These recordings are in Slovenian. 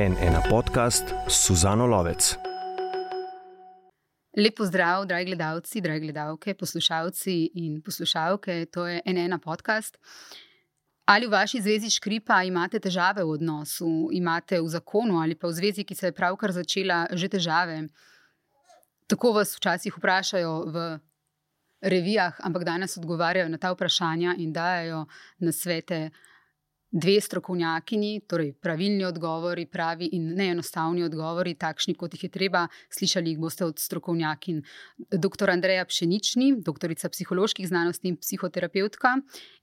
en ena podcast Suzano Lovec. Lepo zdrav, dragi gledalci, dragi gledalke, poslušalci in poslušalke. To je en ena podcast. Ali v vaši zvezi škripa imate težave v odnosu, imate v zakonu ali pa v zvezi, ki se je pravkar začela, že težave? Tako vas včasih vprašajo v revijah, ampak danes odgovarjajo na ta vprašanja in dajo na svete dve strokovnjakini, torej pravilni odgovori, pravi in neenostavni odgovori, takšni, kot jih je treba. Slišali jih boste od strokovnjakin. Dr. Andreja Pšenični, doktorica psiholoških znanosti in psihoterapeutka,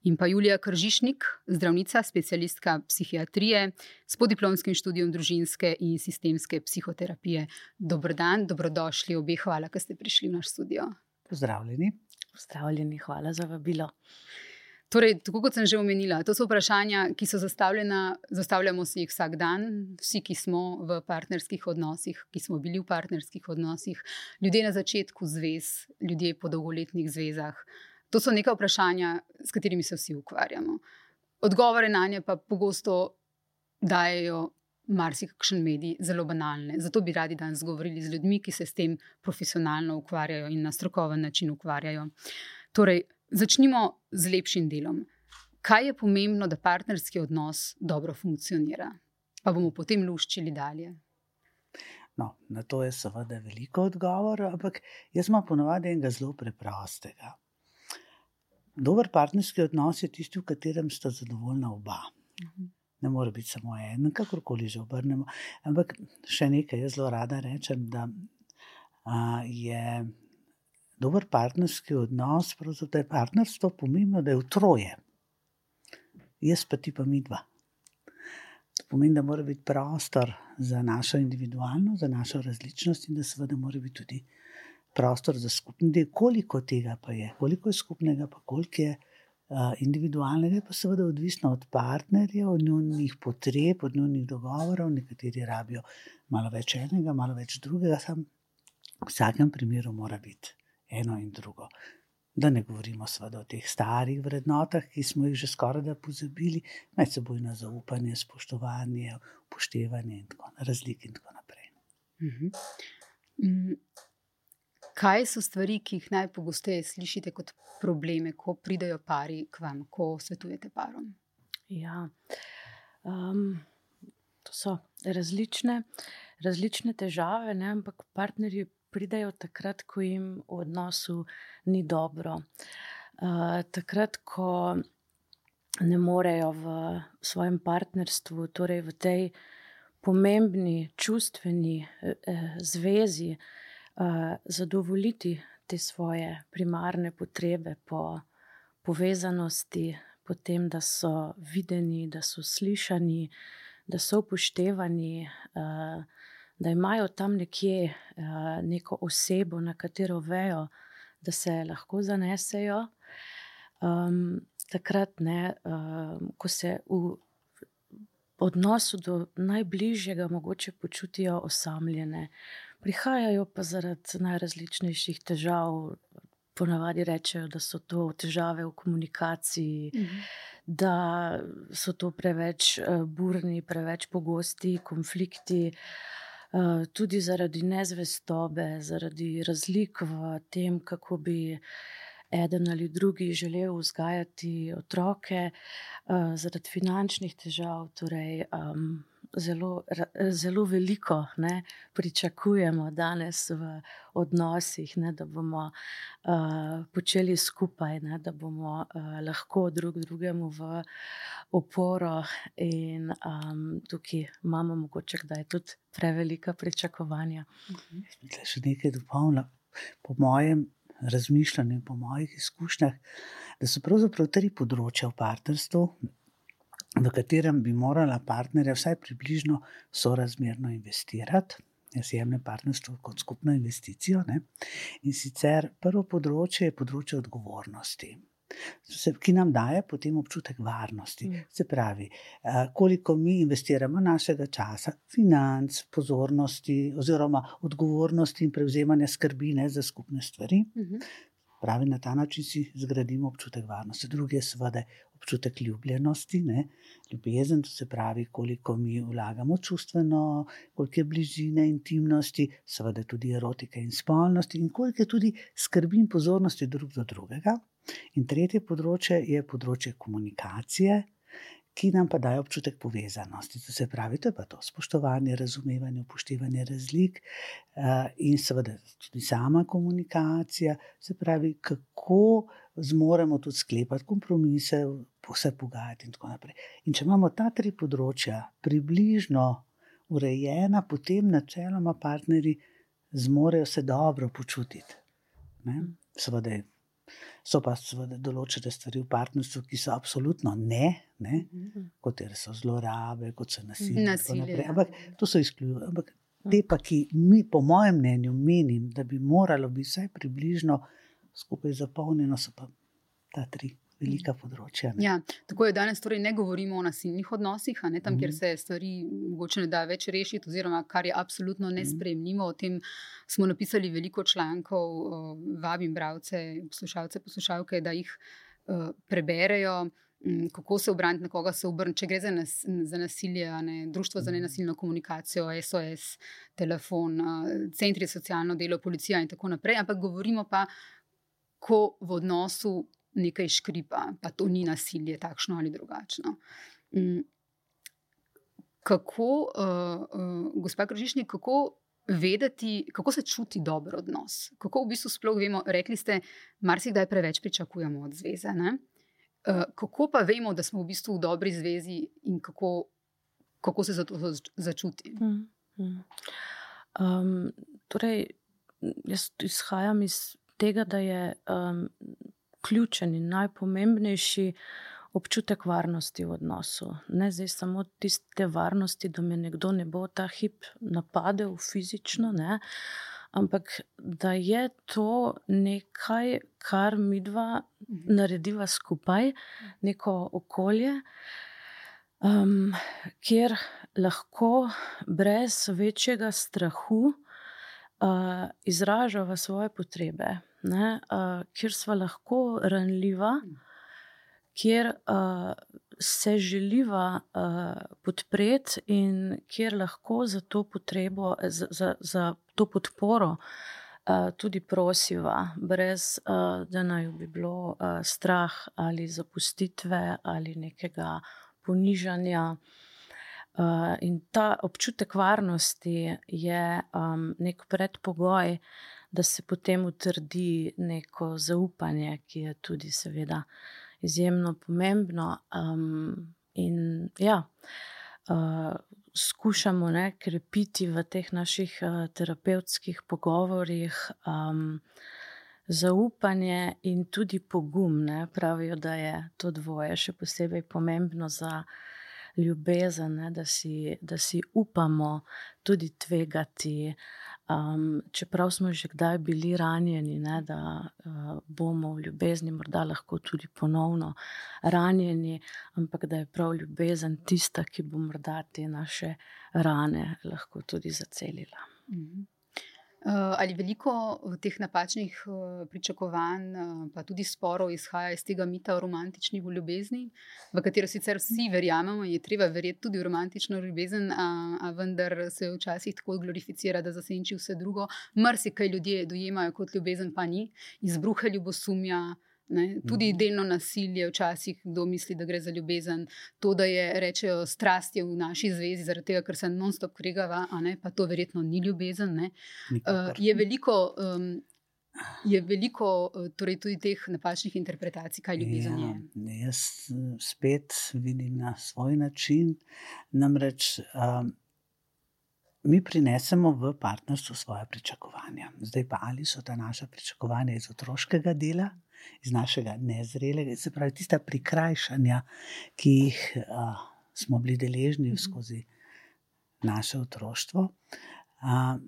in pa Julija Kržišnik, zdravnica, specialistka psihiatrije s podiplomskim študijem družinske in sistemske psihoterapije. Dobr dan, dobrodošli obe, hvala, da ste prišli v naš studio. Pozdravljeni. Pozdravljeni, hvala za vabilo. Torej, tako kot sem že omenila, to so vprašanja, ki so zastavljena, zastavljamo si jih vsak dan, vsi, ki smo v partnerskih odnosih, ki smo bili v partnerskih odnosih, ljudje na začetku zvez, ljudje po dolgoletnih zvezah. To so neka vprašanja, s katerimi se vsi ukvarjamo. Odgovore na nje pa pogosto dajo marsikakšen medij, zelo banalne. Zato bi radi danes govorili z ljudmi, ki se s tem profesionalno ukvarjajo in na strokoven način ukvarjajo. Torej, Začnimo z lepšim delom. Kaj je pomembno, da partnerski odnos dobro funkcionira? Pa bomo potem luščili dalje. No, na to je seveda veliko odgovorov, ampak jaz imam ponovadi enega zelo preprostega. Dober partnerski odnos je tisti, v katerem sta zadovoljna oba. Mhm. Ne more biti samo en, kakorkoli že obrnemo. Ampak še nekaj, jaz zelo rada rečem, da a, je dober partnerski odnos, pravzaprav je partnerstvo pomembno, da je v troje. Jaz pa ti pa mi dva. To pomeni, da mora biti prostor za našo individualno, za našo različnost in da seveda mora biti tudi prostor za skupni del. Koliko tega pa je, koliko je skupnega, pa koliko je uh, individualnega, je pa seveda odvisno od partnerjev, od njihovih potreb, od njihovih dogovorov. Nekateri rabijo malo več enega, malo več drugega, sam v vsakem primeru mora biti eno in drugo. Da ne govorimo o teh starih vrednotah, ki smo jih že skoraj da pozabili, medsebojno zaupanje, spoštovanje, upoštevanje in tako naprej, razlike in tako naprej. Mhm. Mm, kaj so stvari, ki jih najpogosteje slišite kot probleme, ko pridejo pari k vam, ko svetujete parom? Ja, um, to so različne, različne težave, ne? ampak partnerji pridejo takrat, ko jim v odnosu ni dobro. Uh, takrat, ko ne morejo v svojem partnerstvu, torej v tej pomembni čustveni eh, zvezi, uh, zadovoljiti te svoje primarne potrebe po povezanosti, po tem, da so videni, da so slišani, da so upoštevani. Uh, da imajo tam nekje uh, neko osebo, na katero vejo, da se lahko zanesejo. Um, takrat, ne, um, ko se v odnosu do najbližjega mogoče počutijo osamljene, prihajajo pa zaradi najrazličnejših težav. Ponavadi rečejo, da so to težave v komunikaciji, mm -hmm. da so to preveč uh, burni, preveč pogosti konflikti. Uh, Eh, tudi zaradi nezvestobe, zaradi razlik v tem, kako bi eden ali drugi želel vzgajati otroke, uh, zaradi finančnih težav. Torej, um, zelo, zelo veliko ne, pričakujemo danes v odnosih, ne, da bomo uh, počeli skupaj, ne, da bomo uh, lahko drug drugemu v oporo. In um, tukaj imamo mogoče, da je tudi prevelika pričakovanja. Mhm. Še nekaj dopolnila. Po mojem razmišljanju, po mojih izkušnjah, da so pravzaprav tri področja v partnerstvu, v katerem bi morala partnerja vsaj približno sorazmerno investirati. Jaz jemljem partnerstvo kot skupno investicijo. Ne? In sicer prvo področje je področje odgovornosti. Ki nam daje potem občutek varnosti. Mm. Se pravi, koliko mi investiramo našega časa, financ, pozornosti, oziroma odgovornosti in prevzemanja skrbine za skupne stvari. Mm -hmm. Pravi, na ta način si zgradimo občutek varnosti. Drugi je seveda občutek ljubljenosti, ne? ljubezen, to se pravi, koliko mi vlagamo čustveno, koliko je bližine, intimnosti, seveda tudi erotike in spolnosti, in koliko je tudi skrbi in pozornosti drug do drugega. In tretje področje je področje komunikacije, ki nam pa daje občutek povezanosti. To se pravi, to je pa to spoštovanje, razumevanje, upoštevanje razlik uh, in seveda tudi sama komunikacija, se pravi, kako zmoremo tudi sklepati kompromise, vse pogajati in tako naprej. In če imamo ta tri področja približno urejena, potem načeloma partnerji zmorejo se dobro počutiti. Ne? Seveda So pa seveda določene stvari v partnerstvu, ki so absolutno ne, ne kot so zlorabe, kot so nasilje. nasilje ja. Ampak to so izključene. Ampak te, pa, ki mi, po mojem mnenju, menim, da bi moralo biti vsaj približno skupaj zapolnjeno, so pa ta tri velika področja. Ja, tako je danes, torej ne govorimo o nasilnih odnosih, ne, tam, mm kjer mhm. se stvari mogoče ne da več rešiti, oziroma kar je absolutno mhm. nespremljivo. O tem smo napisali veliko člankov, vabim bralce, poslušalce, poslušalke, da jih uh, preberejo. Kako se obrniti, na koga se obrniti, če gre za, nas, za nasilje, ne, društvo za nenasilno komunikacijo, SOS, telefon, centri za socialno delo, policija in tako naprej. Ampak govorimo pa, ko v odnosu nekaj škripa, pa to ni nasilje, takšno ali drugačno. Mm. Kako, uh, uh, gospod Kržišnik, kako vedeti, kako se čuti dober odnos? Kako v bistvu sploh vemo, rekli ste, marsikdaj preveč pričakujemo od zveze. Uh, kako pa vemo, da smo v bistvu v dobri zvezi in kako, kako se za to začuti? Mm, mm. Um, torej, jaz izhajam iz tega, da je um, ključen in najpomembnejši občutek varnosti v odnosu. Ne zdaj samo tiste varnosti, da me nekdo ne bo ta hip napadel fizično, ne, ampak da je to nekaj, kar mi dva narediva skupaj, neko okolje. Um, kjer lahko brez večjega strahu uh, izražava svoje potrebe, ne, uh, kjer smo lahko ranljiva, kjer uh, se želiva uh, podpreti in kjer lahko za to, potrebo, za, za, za to podporo. Uh, tudi prosiva, brez uh, da naj bi bilo uh, strah ali zapustitve ali nekega ponižanja. Uh, in ta občutek varnosti je um, nek predpogoj, uh, da se potem utrdi neko zaupanje, ki je tudi, seveda, izjemno pomembno. Um, in ja, uh, skušamo ne, krepiti v teh naših uh, terapevtskih pogovorjih. Um, Zaupanje in tudi pogum, ne, pravijo, da je to dvoje še posebej pomembno za ljubezen, ne, da, si, da si upamo tudi tvegati, Um, čeprav smo že kdaj bili ranjeni, ne, da uh, bomo v ljubezni morda lahko tudi ponovno ranjeni, ampak da je prav ljubezen tista, ki bo morda te naše rane lahko tudi zacelila. Mm -hmm. Eh, ali veliko teh napačnih eh, pričakovanj, eh, pa tudi sporov, izhaja iz tega mita o romantični ljubezni, v katero sicer vsi verjamemo, je treba verjeti tudi v romantično ljubezen, a, a vendar se včasih tako glorificira, da zasenči vse drugo. Mrsi, kaj ljudje dojemajo kot ljubezen, pa ni, izbruhe ljubosumja. Ne? Tudi mhm. delno nasilje, včasih kdo misli, da gre za ljubezen. To, da je rečejo strast je v naši zvezi, zaradi tega, ker se non-stop kregava, pa to verjetno ni ljubezen. Uh, je veliko. Um, Je veliko eh, torej tudi teh napačnih interpretacij, kaj ljubezen ja, je. Jaz eh, spet vidim na svoj način. Namreč um, mi prinesemo v partnerstvo svoje pričakovanja. Zdaj pa ali so ta naša pričakovanja iz otroškega dela, iz našega nezrelega, se pravi, tista prikrajšanja, ki jih a, smo bili deležni mhm. skozi naše otroštvo, a,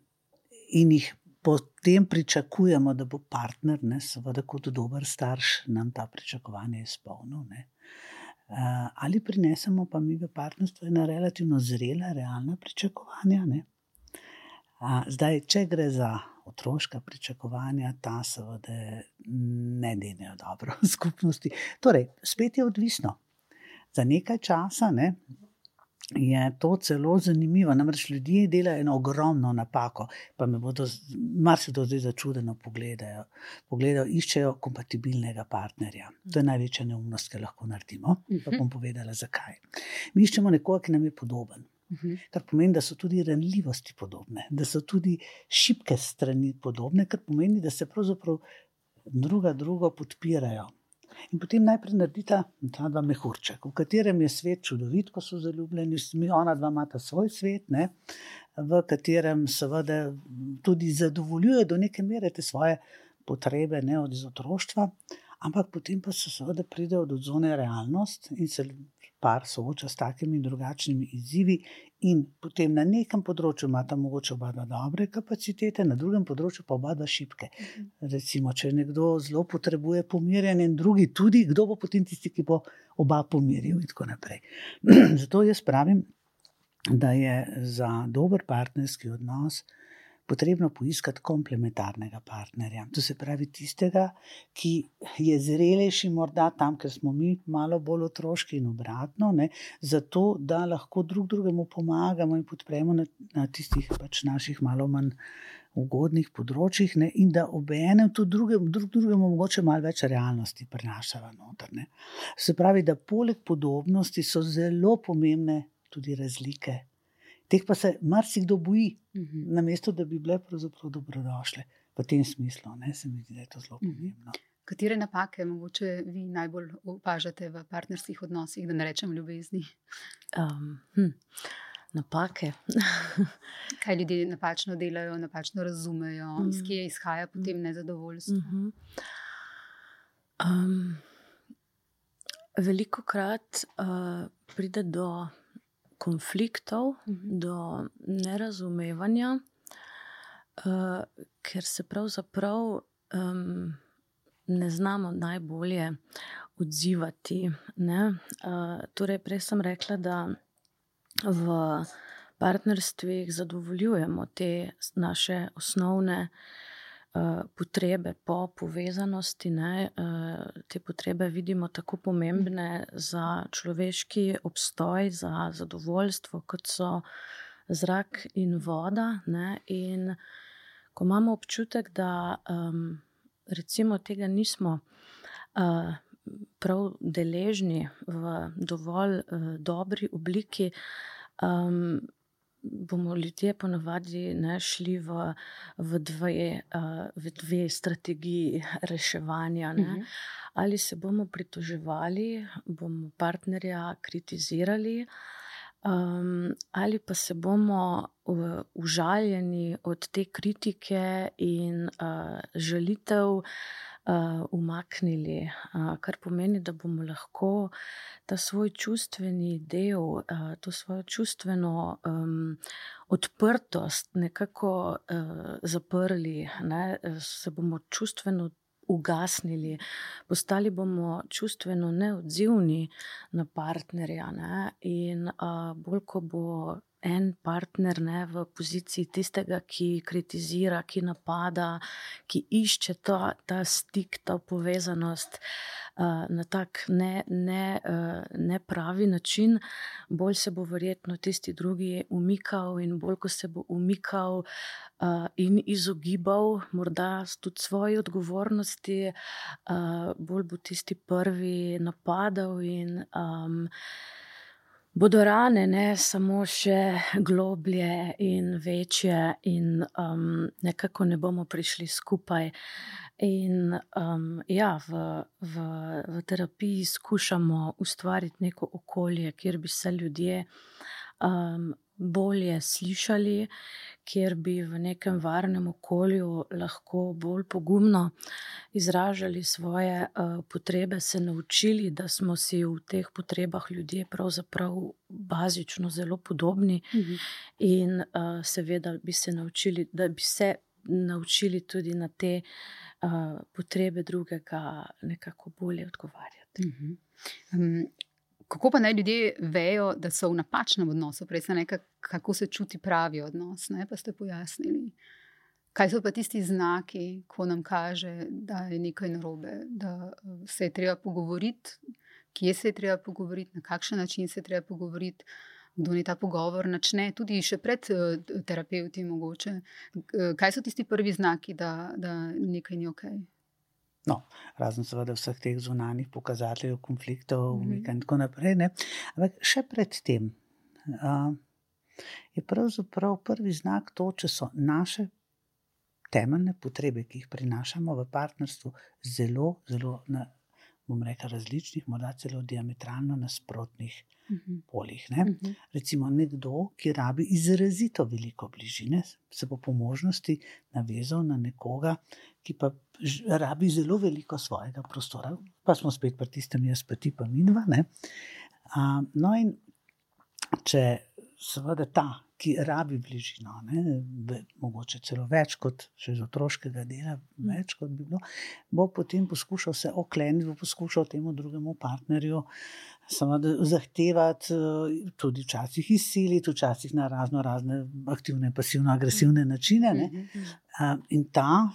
in jih potem pričakujemo, da bo partner, ne, seveda, kot dober starš, nam ta pričakovanja izpolnil. Ali prinesemo pa mi v partnerstvo ena relativno zrela, realna pričakovanja, ne? Zdaj, če gre za otroška pričakovanja, ta seveda ne delajo dobro v skupnosti. Torej, spet je odvisno. Za nekaj časa ne, je to celo zanimivo. Namreč ljudje delajo eno ogromno napako, pa me bodo marsikdo zdaj začudeno pogledajo. Pogledajo, iščejo kompatibilnega partnerja. To je največja neumnost, ki lahko naredimo. Pa bom povedala, zakaj. Mi iščemo nekoga, ki nam je podoben. Kar pomeni, da so tudi ranljivosti podobne, da so tudi šibke strani podobne, kar pomeni, da se pravzaprav druga drugo podpirajo. In potem najprej naredita ta dva mehurček, v katerem je svet čudovit, ko so zaljubljeni, mi ona dva imata svoj svet, ne, v katerem seveda tudi zadovoljujejo do neke mere te svoje potrebe, ne od otroštva, ampak potem pa se seveda pridejo do zone realnost in se par sooča s takimi in drugačnimi izzivi, in potem na nekem področju imata mogoče oba dva dobre kapacitete, na drugem področju pa oba dva šibke. Recimo, če nekdo zelo potrebuje pomirjanje, in drugi tudi, kdo bo potem tisti, ki bo oba pomiril, in tako naprej. Zato jaz pravim, da je za dober partnerski odnos potrebno poiskati komplementarnega partnerja. To se pravi tistega, ki je zrelejši, morda tam, ker smo mi malo bolj otroški in obratno, ne, zato da lahko drug drugemu pomagamo in podpremo na, na tistih pač naših malo manj. Ugodnih področjih, ne, in da obenem tudi drugemu, drug drugemu, mogoče malo več realnosti prenašava noter. Ne. Se pravi, da poleg podobnosti so zelo pomembne tudi razlike, teh pa se marsikdo boji, uh -huh. namesto da bi bile pravzaprav dobrodošle. V tem smislu ne, se mi zdi, da je to zelo pomembno. Katere napake mogoče vi najbolj opažate v partnerskih odnosih, da ne rečem ljubezni? Um, hm. Napake. Kaj ljudje napačno delajo, napačno razumejo, mm. iz kje izhaja potem nezadovoljstvo? Mm -hmm. um, veliko krat uh, pride do konfliktov, mhm. do nerazumevanja, uh, ker se pravzaprav um, ne znamo najbolje odzivati. Uh, torej, prej sem rekla, da v partnerstvih zadovoljujemo te naše osnovne. Eh, potrebe po povezanosti, ne, eh, te potrebe vidimo tako pomembne za človeški obstoj, za zadovoljstvo, kot so zrak in voda. Ne, in ko imamo občutek, da um, recimo tega nismo. Uh, Prav deležni v dovolj uh, dobri obliki, um, bomo ljudje ponavadi šli v, v, dve, uh, v dve strategiji reševanja. Ne? Uh mhm. -huh. Ali se bomo pritoževali, bomo partnerja kritizirali, um, ali pa se bomo užaljeni od te kritike in uh, želitev uh, umaknili, uh, kar pomeni, da bomo lahko ta svoj čustveni del, uh, to svojo čustveno um, odprtost nekako uh, zaprli, ne? se bomo čustveno. Ugasnili, postali bomo čustveno neodzivni na partnerja, ne? in uh, bolj, ko bo en partner ne, v poziciji tistega, ki kritizira, ki napada, ki išče to, ta stik, ta povezanost uh, na tak ne, ne, uh, ne pravi način, bolj se bo verjetno tisti drugi umikal, in bolj, ko se bo umikal uh, in izogibal, morda tudi svoje odgovornosti, uh, bolj bo tisti prvi napadal in um, bodo rane ne samo še globlje in večje, in um, nekako ne bomo prišli skupaj. In um, ja, v, v, v terapiji skušamo ustvariti neko okolje, kjer bi se ljudje um, bolje slišali, kjer bi v nekem varnem okolju lahko bolj pogumno izražali svoje uh, potrebe, se naučili, da smo si v teh potrebah ljudje pravzaprav bazično zelo podobni, mhm. in uh, seveda bi se naučili, da bi se naučili tudi na te uh, potrebe drugega nekako bolje odgovarjati. Mhm. Um, kako pa naj ljudje vejo, da so v napačnem odnosu, prej se nekaj, kako se čuti pravi odnos, ne pa ste pojasnili. Kaj so pa tisti znaki, ko nam kaže, da je nekaj narobe, da se je treba pogovoriti, kje se je treba pogovoriti, na kakšen način se je treba pogovoriti, kdo ne ta pogovor načne, tudi še pred terapeuti. Mogoče. Kaj so tisti prvi znaki, da, da nekaj ni ok? No, razen seveda vseh teh zunanjih pokazateljev, konfliktov mm -hmm. in tako naprej. Ne? Ampak še predtem uh, je pravzaprav prvi znak to, če so naše temeljne potrebe, ki jih prinašamo v partnerstvu, zelo, zelo na, bom rekel, različnih, morda celo diametralno nasprotnih uh mhm. -huh. poljih. Ne? Uh mhm. -huh. Recimo nekdo, ki rabi izrazito veliko bližine, se bo po možnosti navezal na nekoga, ki pa rabi zelo veliko svojega prostora, pa smo spet pri tistem, jaz pa ti pa minva. Uh, no, in če seveda ta ki rabi bližino, ne, mogoče celo več kot še iz otroškega dela, mm. več kot bi bilo, bo potem poskušal se okleniti, bo poskušal temu drugemu partnerju samo zahtevati, eh, tudi včasih izsiliti, včasih na razno razne aktivne, pasivno, agresivne načine. Ne. Mm, mm, in ta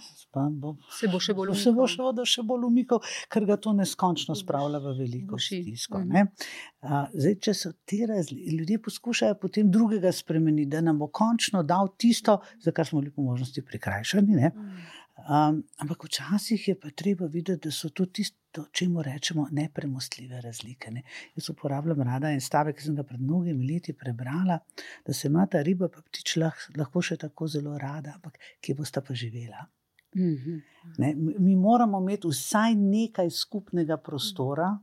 bo, se bo še bolj umikal. Se bo še, še bolj umikal, ker ga to neskončno spravlja v veliko stisko. Zdaj, če so ti razlike, ljudje poskušajo potem drugega spremeniti, da nam bo končno dal tisto, za kar smo bili po možnosti prikrajšani. Ne? Um, ampak včasih je pa treba videti, da so to tisto, čemu rečemo, nepremostljive razlike. Ne? Jaz uporabljam rada en stavek, ki sem ga pred mnogimi leti prebrala, da se ima ta riba, pa ptič lahko še tako zelo rada, ampak kje bosta pa živela. Mm -hmm. ne, mi moramo imeti vsaj nekaj skupnega prostora,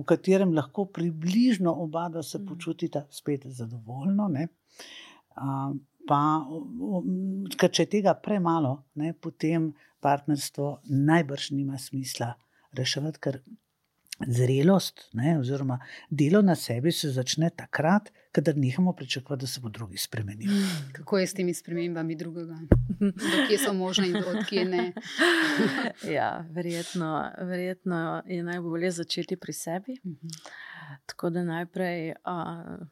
v katerem lahko približno oba se mhm. počutita spet zadovoljno. Um, pa, ker če je tega premalo, ne, potem partnerstvo najbrž nima smisla reševati, ker zrelost, ne, oziroma delo na sebi se začne takrat, kadar nehamo pričakovati, da se bo drugi spremenil. Kako je s temi spremembami drugega? Kje so možne in kje ne? ja, verjetno, verjetno je najbolje začeti pri sebi. Mhm. Tako da najprej. Uh,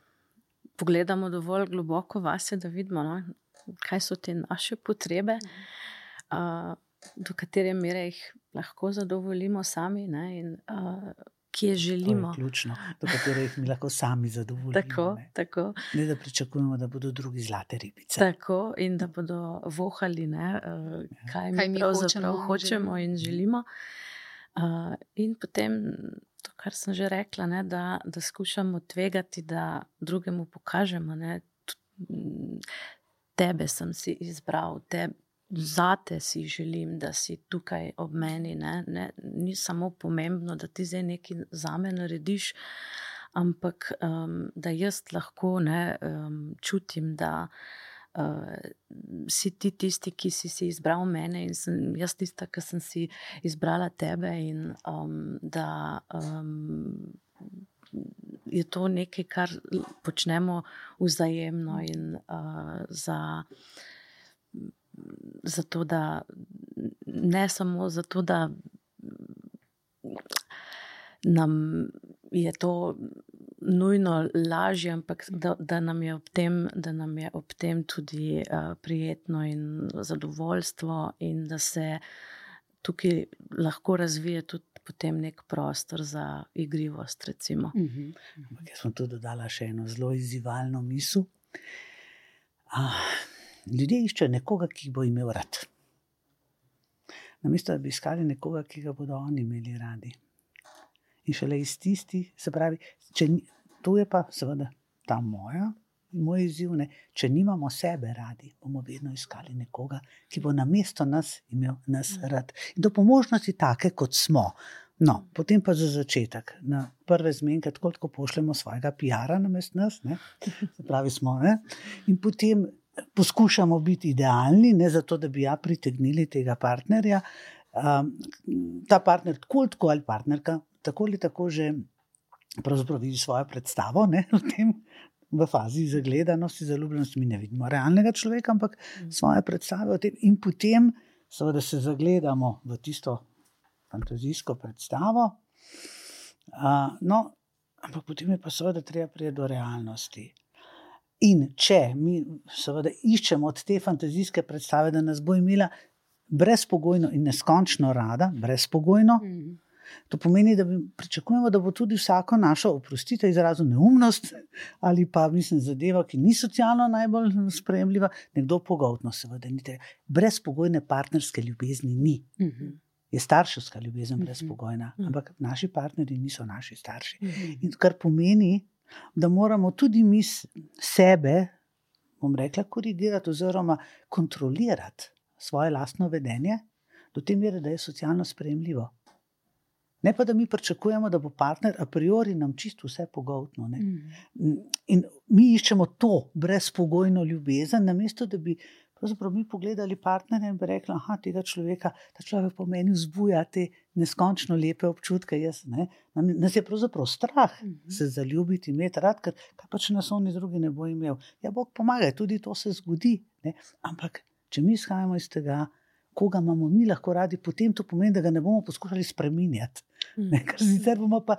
pogledamo dovolj globoko vase, da vidimo, no, kaj so te naše potrebe, uh, do katere mere jih lahko zadovoljimo sami. Ne, in, uh, Kje želimo. Ključno, do katere jih mi lahko sami zadovoljimo. Tako, ne. Tako. ne da pričakujemo, da bodo drugi zlate ribice. Tako, in da bodo vohali, ne, uh, kaj, kaj mi pravzaprav hočemo, hočemo in želimo. Uh, in potem to, kar sem že rekla, ne, da, da skušamo tvegati, da drugemu pokažemo, da tebe sem si izbral, te, zate si želim, da si tukaj ob meni. Ne, ne, ni samo pomembno, da ti zdaj nekaj za me narediš, ampak um, da jaz lahko ne, um, čutim, da uh, si ti tisti, ki si, si izbral mene in sem jaz tista, ki sem si izbrala tebe. In um, da um, je to nekaj, kar počnemo vzajemno in uh, za. Zato, da ne samo zato, da nam je to nujno lažje, ampak da, da, nam tem, da nam je ob tem tudi uh, prijetno in zadovoljstvo, in da se tukaj lahko razvije tudi potem nek prostor za igrivost. Uh mhm. -huh. Jaz sem tu dodala še eno zelo izzivalno misel. Ah, ljudje iščejo nekoga, ki bo imel rad. Namesto da bi iskali nekoga, ki ga bodo oni imeli radi in šele iz tisti, se pravi, če, to je pa seveda ta moja. Moj izziv je, če nimamo sebe radi, bomo vedno iskali nekoga, ki bo na mesto nas imel nas mm. rad. In to po možnosti take, kot smo. No, potem pa za začetek, na prve zmenke, tako kot pošljemo svojega PR-a na mest nas, ne? pravi smo. Ne? In potem poskušamo biti idealni, ne zato, da bi ja pritegnili tega partnerja. Um, ta partner, tako ali partnerka, tako ali tako že vidi svojo predstavo ne, v, tem, v fazi zagledanosti, zaljubljenosti. Mi ne vidimo realnega človeka, ampak mm. svoje predstave o tem. In potem, seveda, se zagledamo v tisto fantazijsko predstavo. Uh, no, ampak potem je pa seveda treba priti do realnosti. In če mi seveda iščemo od te fantazijske predstave, da nas bo imela brezpogojno in neskončno rada, brezpogojno, Mhm. to pomeni, da pričakujemo, da bo tudi vsako našo, oprostite, izrazu neumnost ali pa mislim, zadeva, ki ni socialno najbolj sprejemljiva, nekdo pogoltno, seveda ni tega. Brezpogojne partnerske ljubezni ni. Mhm. Je starševska ljubezen Mhm. brezpogojna, Mhm. ampak naši partnerji niso naši starši. Mhm. In kar pomeni, da moramo tudi mi sebe, bom rekla, korigirati oziroma kontrolirati svoje lastno vedenje, do te mere, da je socialno sprejemljivo. Ne pa, da mi pričakujemo, da bo partner a priori nam čisto vse pogoltno. Ne? Mhm. In mi iščemo to brezpogojno ljubezen, namesto da bi pravzaprav mi pogledali partnerja in bi rekli, da tega človeka, ta človek po meni vzbuja te neskončno lepe občutke. Jaz, ne, nas je pravzaprav strah Mhm. se zaljubiti, imeti rad, ker kaj pa če nas oni drugi ne bo imel. Ja, Bog pomaga, tudi to se zgodi. Ne? Ampak če mi izhajamo iz tega, koga imamo mi lahko radi, potem to pomeni, da ga ne bomo poskušali spremenjati. Mm. Ne, ker sicer bomo pa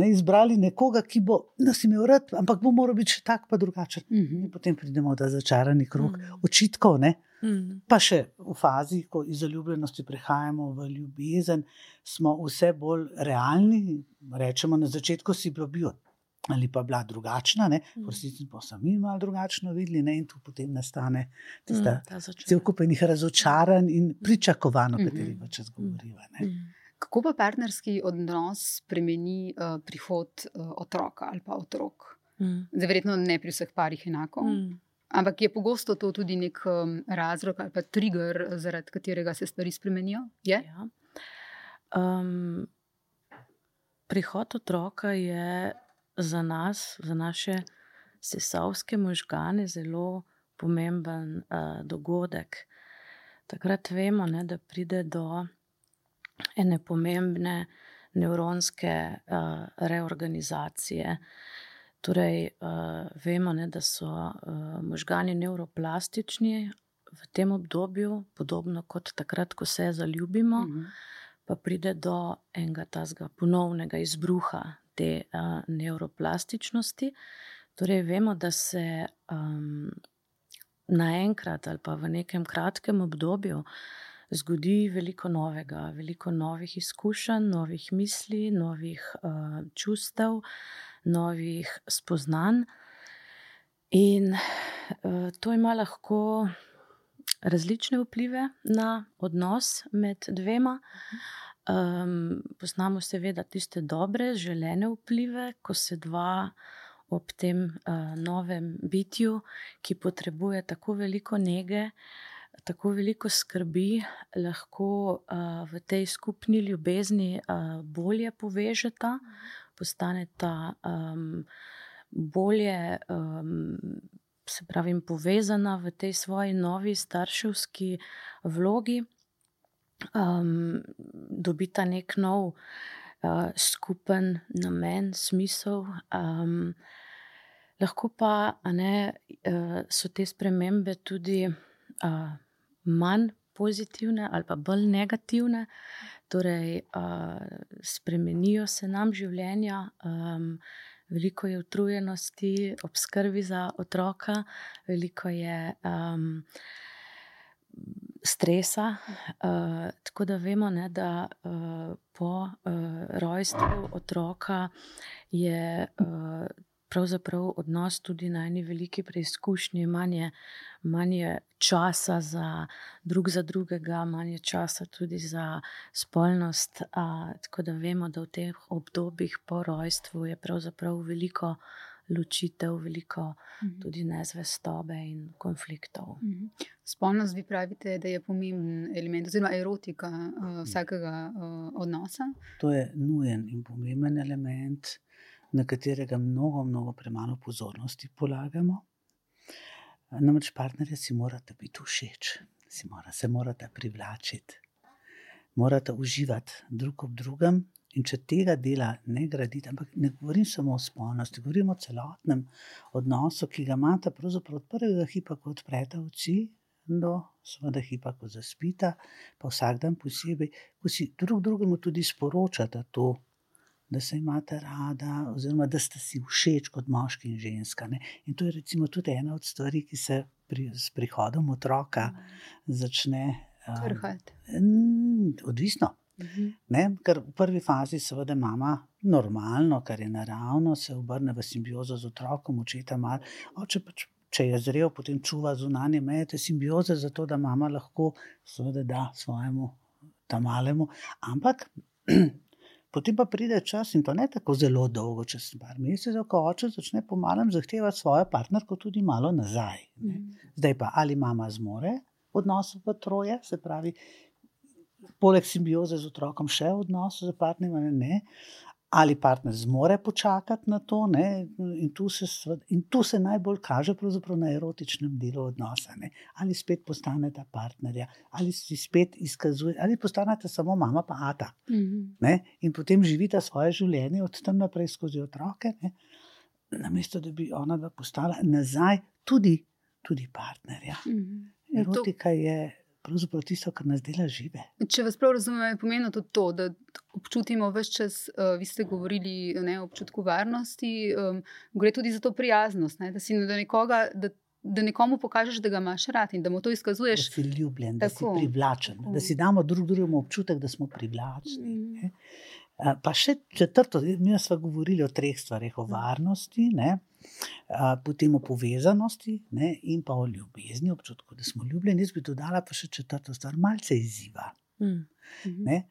ne, izbrali nekoga, ki bo nas imel rad, ampak bo moral biti še tak, pa drugačen. Mhm. In potem pridemo ta začarani krug Mm. očitkov. Ne? Mm. Pa še v fazi, ko iz zaljubljenosti prehajamo v ljubezen, smo vse bolj realni. Rečemo, na začetku si bila bil. Ali pa bila drugačna, ne? Mm. v resnici pa smo mi malo drugačno videli, ne? in tu potem nastane tista Mm, cel kup enih razočaranj in pričakovanj, o Mhm. katerih pa čas govoriva. ne. Mm. Kako pa partnerski odnos spremeni uh, prihod uh, otroka ali pa otrok? Mm. Zdaj, verjetno ne pri vseh parih enako, mm. Mm. ampak je pogosto to tudi nek um, razlog ali pa trigger, zaradi katerega se stvari spremenijo. Je? Ja. Um, prihod otroka je za nas, za naše sesavske možgane, zelo pomemben uh, dogodek. Takrat vemo, ne, da pride do ene pomembne nevronske uh, reorganizacije. Torej, uh, vemo, ne, da so uh, možgani nevroplastični v tem obdobju, podobno kot takrat, ko se zaljubimo, Mhm. pa pride do enega tazga ponovnega izbruha te uh, nevroplastičnosti. Torej, vemo, da se um, naenkrat ali pa v nekem kratkem obdobju zgodi veliko novega, veliko novih izkušenj, novih misli, novih uh, čustev, novih spoznanj. In uh, to ima lahko različne vplive na odnos med dvema. Um, poznamo seveda tiste dobre, želene vplive, ko se dva ob tem uh, novem bitju, ki potrebuje tako veliko nege, tako veliko skrbi, lahko uh, v tej skupni ljubezni uh, bolje povežeta, postaneta um, bolje. Um, Se pravi, povezana v tej svoji novi starševski vlogi, um, dobita nek nov uh, skupen namen, smisel. Um, lahko pa ne, uh, so te spremembe tudi uh, manj pozitivne ali pa bolj negativne. Torej, uh, spremenijo se nam življenja. Um, Veliko je utrujenosti ob skrbi za otroka, veliko je um, stresa. Uh, tako da vemo, ne, da uh, po uh, rojstvu otroka je uh, pravzaprav odnos tudi na eni veliki preizkušnji, manj je, manj je časa za drug za drugega, manj je časa tudi za spolnost. Uh, tako da vemo, da v teh obdobjih po rojstvu je pravzaprav veliko ločitev, veliko Mhm. tudi nezvestobe in konfliktov. Mhm. Spolnost, vi pravite, da je pomemben element, oziroma erotika uh, vsakega uh, odnosa. To je nujen in pomemben element, na katerega mnogo, mnogo premalo pozornosti polagamo. Namreč partnerje si morate biti všeč, si mora, se morate privlačiti, morate uživati drug ob drugem. In če tega dela ne gradite, ampak ne govorim samo o spolnosti, govorim o celotnem odnosu, ki ga imate pravzaprav od prvega hipa, ko odprete oči, do seveda hipa, ko zaspita, pa vsak dan posebej, ko si drug drugemu tudi sporočate to da se imate rada, oziroma da ste si všeč kot moški in ženska. Ne? In to je recimo tudi ena od stvari, ki se pri, s prihodom otroka začne. Um, odvisno. Mhm. Ne? Ker v prvi fazi, seveda, mama normalno, kar je naravno, se obrne v simbiozo z otrokom, očeta malo. Oče pač, če je zrel, potem čuva zunanje meje te simbioze, zato da mama lahko seveda da svojemu tam malemu. Ampak. Potem pa pride čas, in to ne tako zelo dolgo, čez nekaj mesecev, ko oče začne pomalem zahtevati svojo partnerko tudi malo nazaj. Ne. Mhm. Zdaj pa ali mama zmore odnos v troje, se pravi, poleg simbioze z otrokom, še odnos z partnerjem, ne, ali partner zmore počakati na to. In tu, se, in tu se najbolj kaže na erotičnem delu odnosa. Ne? Ali spet postanete partnerja, ali si spet izkazujete, ali postanete samo mama, pa ata. Mm -hmm. In potem živite svoje življenje od tam naprej skozi otroke, ne? namesto da bi ona dva postala nazaj tudi, tudi partnerja. Mm -hmm. Erotika je pravzaprav tisto, kar nas dela žive. Če vas prav razumem, je pomenilo tudi to, da občutimo vse čas, uh, vi ste govorili o občutku varnosti, um, gre tudi za to prijaznost, ne, da si da nekoga. Da Da nekomu pokažeš, da ga imaš rad in da mu to izkazuješ. Da si ljubljen, da si privlačen, da si damo drug drugemu občutek, da smo privlačni. Mm. Pa še četrto, mi smo govorili o treh stvarih: o varnosti, ne, potem o povezanosti ne, in pa o ljubezni, občutku, da smo ljubljeni. Jaz bi dodala pa še četrto stvar, malce izziva. Mm. Ne,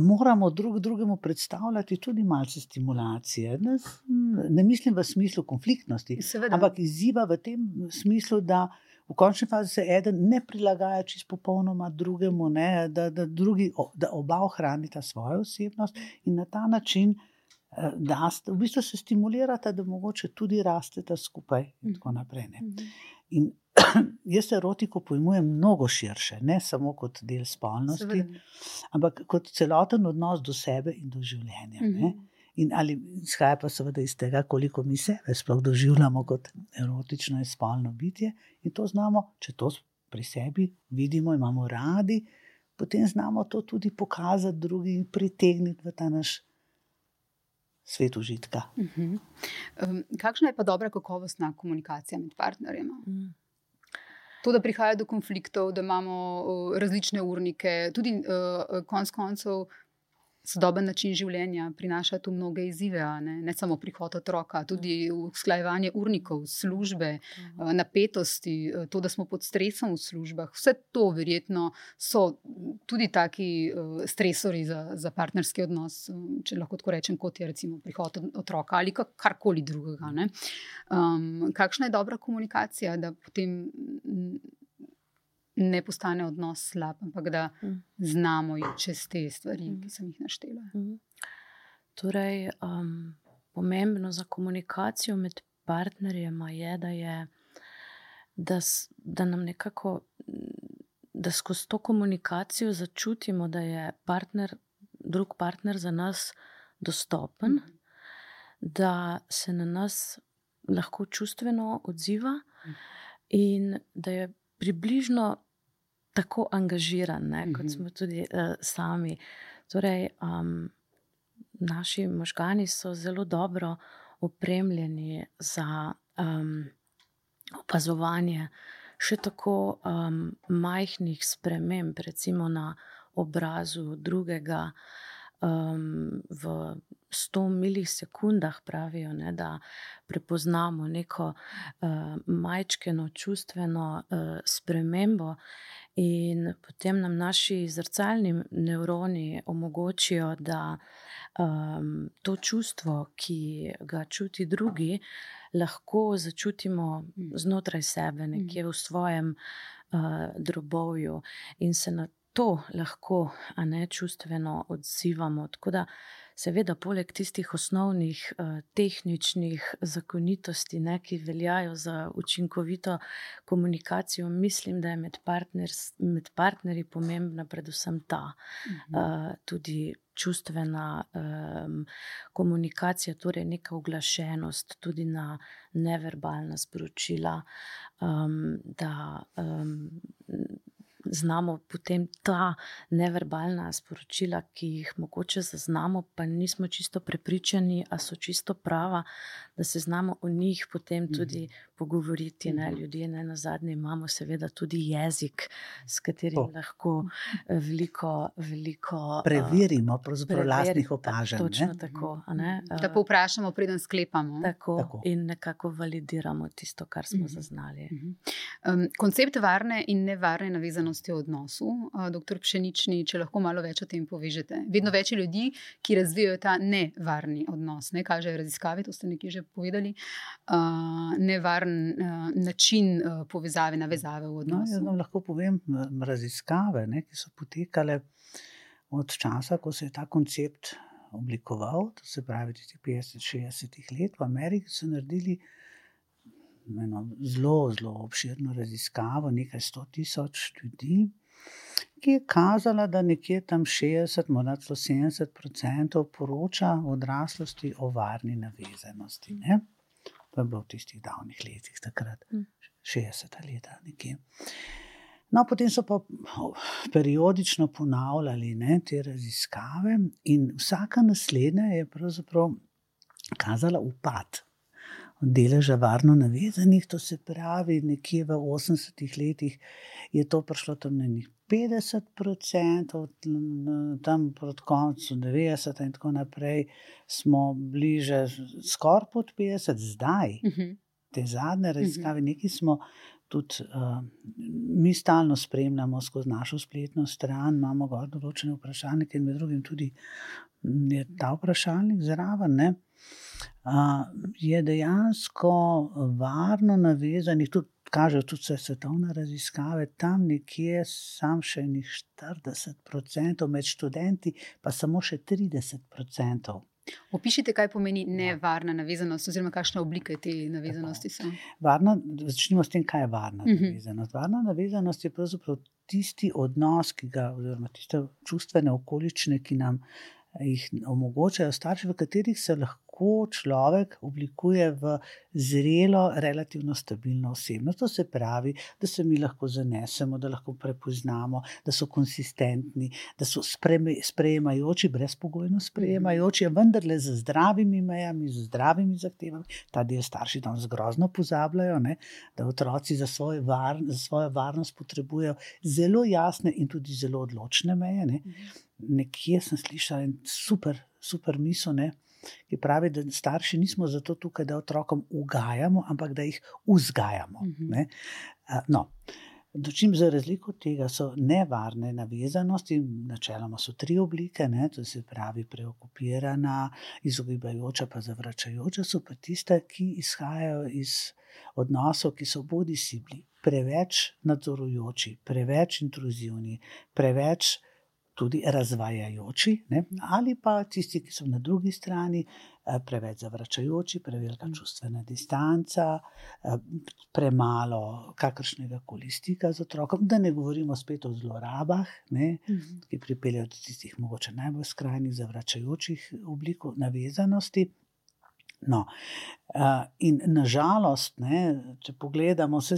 moramo drug drugemu predstavljati tudi malce stimulacije. Ne, ne mislim v smislu konfliktnosti, Seveda. ampak izziva v tem smislu, da v končni fazi se eden ne prilagaja čisto popolnoma drugemu, ne, da, da, drugi, da oba ohranita svojo osebnost in na ta način. Eh, da v bistvu se stimulirate, da mogoče tudi rastete skupaj. In tako naprej. Ne. Mhm. In jaz erotiko pojmujem mnogo širše, ne samo kot del spolnosti, Seveda. ampak kot celoten odnos do sebe in do življenja. Ne. Mhm. In ali izhaja pa seveda iz tega, koliko mi sebe sploh doživljamo kot erotično in spolno bitje. In to znamo, če to pri sebi vidimo, imamo radi, potem znamo to tudi pokazati drugim in pritegniti v ta naš svet užitka. Uh -huh. um, kakšna je pa dobra kakovostna komunikacija med partnerjem? Uh -huh. To, da prihaja do konfliktov, da imamo uh, različne urnike, tudi uh, konec koncev sodoben način življenja prinaša tu mnoge izzive, ne? ne samo prihod otroka, tudi usklajevanje urnikov, službe, mhm. napetosti, to, da smo pod stresom v službah. Vse to verjetno so tudi taki stresori za, za partnerski odnos, če lahko tako rečem, kot je recimo prihod otroka ali karkoli drugega. Um, kakšna je dobra komunikacija, da potem ne postane odnos slab, ampak da mm. znamo iti čez te stvari, mm. ki sem jih naštela. Mm. Torej, um, pomembno za komunikacijo med partnerjema je, da, je, da, da nam nekako, da skozi to komunikacijo začutimo, da je partner, drug partner za nas dostopen, mm. da se na nas lahko čustveno odziva. Mm. In da je približno tako angažiran, ne, kot mhm. smo tudi uh, sami. Torej, um, naši možgani so zelo dobro opremljeni za um, opazovanje še tako um, majhnih sprememb, recimo na obrazu drugega. Um, v 100 milisekundah pravijo, ne, da prepoznamo neko uh, majčkeno čustveno uh, spremembo, In potem nam naši zrcalni nevroni omogočijo, da um, to čustvo, ki ga čuti drugi, lahko začutimo znotraj sebe, nekje v svojem uh, drobovju, in se na to lahko, a ne čustveno odzivamo. Tako da Seveda, poleg tistih osnovnih uh, tehničnih zakonitosti, ne, ki veljajo za učinkovito komunikacijo, mislim, da je med, med partnerji pomembna predvsem ta, uh, tudi čustvena um, komunikacija, torej neka oglašenost, tudi na neverbalna sporočila. Um, da, um, znamo potem ta neverbalna sporočila, ki jih mogoče zaznamo, pa nismo čisto prepričani, ali so čisto prava, da se znamo o njih potem Mhm. tudi pogovoriti. Ne? Ljudje, ne na zadnje, imamo seveda tudi jezik, s katerim To. lahko eh, veliko, veliko eh, Preverimo, pravzaprav preveri- lastnih ta- opažanj. Točno ne. tako. a ne, Da eh, povprašamo, preden sklepamo. Tako, Tako. tako. In nekako validiramo tisto, kar smo Mhm. mm. zaznali. Um, koncept varne in nevarne navezanosti v odnosu, uh, doktor Pšenični, če lahko malo več o tem povežete. Vedno več ljudi, ki razvijajo ta nevarni odnos, ne kažejo raziskave, to ste nekje že povedali, nevaren način povezave, navezave v No, odnosu. jaz vam lahko povem raziskave, ne, ki so potekale od časa, ko se je ta koncept oblikoval, to se pravi, tistih 50-60 let v Ameriki, so naredili eno zelo, zelo obširno raziskavo, nekaj sto tisoč ljudi, ki je kazala, da nekje tam 60, morda celo 70 odstotkov poroča v odraslosti o varni navezanosti. Ne? To je bilo v tistih davnih letih, takrat, Mm. 60 leta nekje. No, potem so pa periodično ponavljali ne, te raziskave, in vsaka naslednja je pravzaprav kazala upad deleža varno navezanih, to se pravi, nekje v 80-ih letih je to prišlo tam na njih 50 tam proti koncu 90 in tako naprej smo bliže skoraj pod 50, zdaj Uh -huh. te zadnje raziskave, nekaj smo tudi uh, mi stalno spremljamo skozi našo spletno stran, imamo gor določene vprašalnike in med drugim tudi mm, je ta vprašalnik zraven. Ne? Uh, je dejansko varno navezanih, tudi kažejo tudi vse svetovne raziskave, tam nekje sam še enih 40%, med študenti pa samo še 30%. Opišite, kaj pomeni nevarna navezanost, oziroma kakšne oblike te navezanosti so. Varna, začnimo s tem, kaj je varna Mhm. navezanost. Varna navezanost je pravzaprav tisti odnos, ki ga, oziroma tiste čustvene okoliščine, ki nam jih omogočajo starši, v katerih se lahko človek oblikuje v zrelo, relativno stabilno osebnost. To se pravi, da se mi lahko zanesemo, da lahko prepoznamo, da so konsistentni, da so sprejemajoči, brezpogojno sprejemajoči, vendarle z zdravimi mejami, z zdravimi zahtevami. Ta del starši tam zgrozno pozabljajo, ne, da otroci za, svoj var, za svojo varnost potrebujejo zelo jasne in tudi zelo odločne meje. Ne. Nekje sem slišal en super, super misel, ne, ki pravi, da starši nismo zato tukaj, da otrokom ugajamo, ampak da jih vzgajamo. Mhm. Ne. A, No. Dočim za razliko od tega so nevarne navezanosti, načeloma so tri oblike, ne, to se pravi preokupirana, izogibajoča, pa zavračajoča, so pa tiste, ki izhajajo iz odnosov, ki so bodi si bili preveč nadzorujoči, preveč intruzivni, preveč tudi razvajajoči, ne, ali pa tisti, ki so na drugi strani eh, preveč zavračajoči, prevelika čustvena distanca, eh, premalo kakršnega koli stika z otrokom, da ne govorimo spet o zlorabah, ne, ki pripeljejo do tistih mogoče najbolj skrajnih zavračajočih oblik navezanosti. No, uh, in nažalost, ne, če pogledamo, vse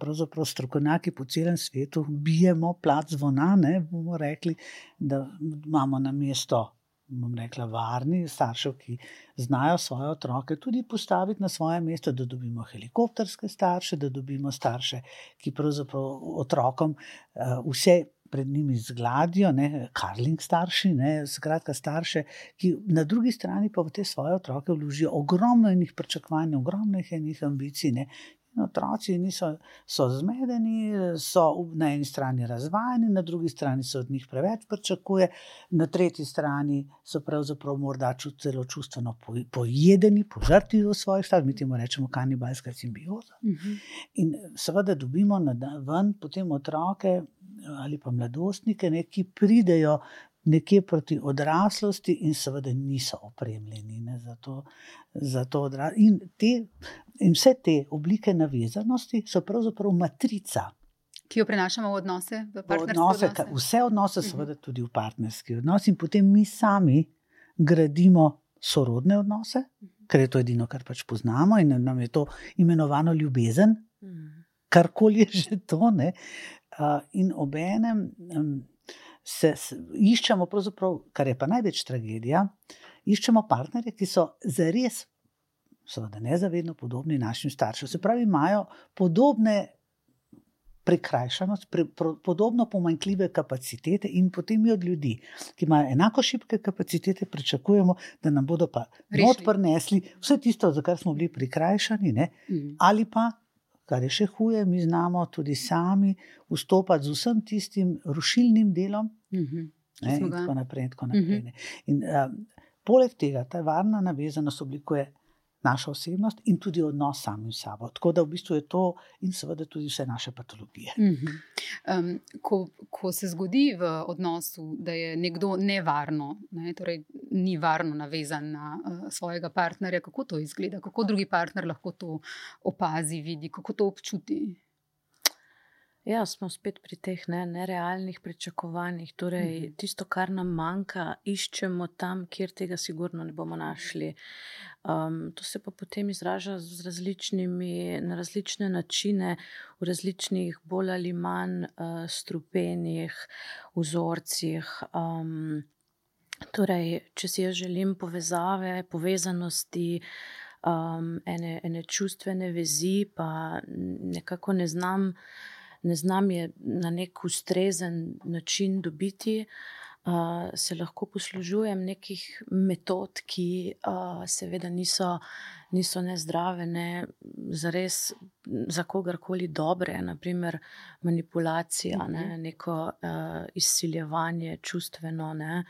pravzaprav strokovnjaki po celem svetu bijemo plat zvona, ne, bomo rekli, da imamo na mesto. Bom rekla, varni staršev, ki znajo svoje otroke tudi postaviti na svoje mesto, da dobimo helikopterske starše, da dobimo starše, ki pravzaprav otrokom uh, vse pred njimi zgladijo, ne, karling starši, ne, skratka starše, ki na drugi strani pa v te svoje otroke vložijo ogromno enih pričakovanj, ogromno enih ambicij. Ne. Otroci niso, so zmedeni, so na eni strani razvajeni, na drugi strani se od njih preveč pričakuje, na tretji strani so pravzaprav morda čut, celo čustveno pojedeni, požrti v svojih starših, mi temu rečemo kanibalska simbioza. In seveda dobimo na ven potem otroke ali pa mladostnike, ne, ki pridejo nekje proti odraslosti in seveda niso opremljeni ne, za to, za to odraslost. In, te, in vse te oblike navezanosti so pravzaprav matrica. Ki jo prenašamo v odnose, v partnerske odnose, odnose. vse odnose, seveda tudi v partnerski odnos, in potem mi sami gradimo sorodne odnose, ker je to edino, kar pač poznamo, in nam je to imenovano ljubezen, karkoli je že to. Ne? in obenem um, se, se iščemo, kar je pa največ tragedija, iščemo partnerje, ki so zares, seveda, nezavedno podobni našim staršem. Se pravi, imajo podobne prikrajšanost, pre, pro, podobno pomanjkljive kapacitete, in potem mi od ljudi, ki imajo enako šibke kapacitete, pričakujemo, da nam bodo pa not prinesli vse tisto, za kar smo bili prikrajšani, mm. ali pa. Kar je še huje, mi znamo tudi sami vstopati z vsem tistim rušilnim delom, mm -hmm. ne, in tako naprej. In tako naprej mm -hmm. in, um, poleg tega ta varna navezanost oblikuje naša osebnost in tudi odnos samim sabo. Tako da v bistvu je to in seveda tudi vse naše patologije. Mm -hmm. um, ko, ko se zgodi v odnosu, da je nekdo nevarno, ne, torej ni varno navezan na uh, svojega partnerja, kako to izgleda, kako drugi partner lahko to opazi, vidi, kako to občuti. Ja, smo spet pri teh ne, nerealnih pričakovanjih. Torej, mm -hmm. Tisto, kar nam manjka, iščemo tam, kjer tega sigurno ne bomo našli. Um, to se pa potem izraža na različne načine, v različnih, bolj ali manj uh, strupenih vzorcih. Um, torej, če si jaz želim povezave, povezanosti. Um, ene, ene čustvene vezi, pa nekako ne znam, uh, ne znam je na nek ustrezen način dobiti, uh, se lahko poslužujem nekih metod, ki uh, seveda niso niso ne zdrave, ne za res za kogarkoli dobre, naprimer manipulacija, ne, mhm. neko uh, izsiljevanje čustveno, ne,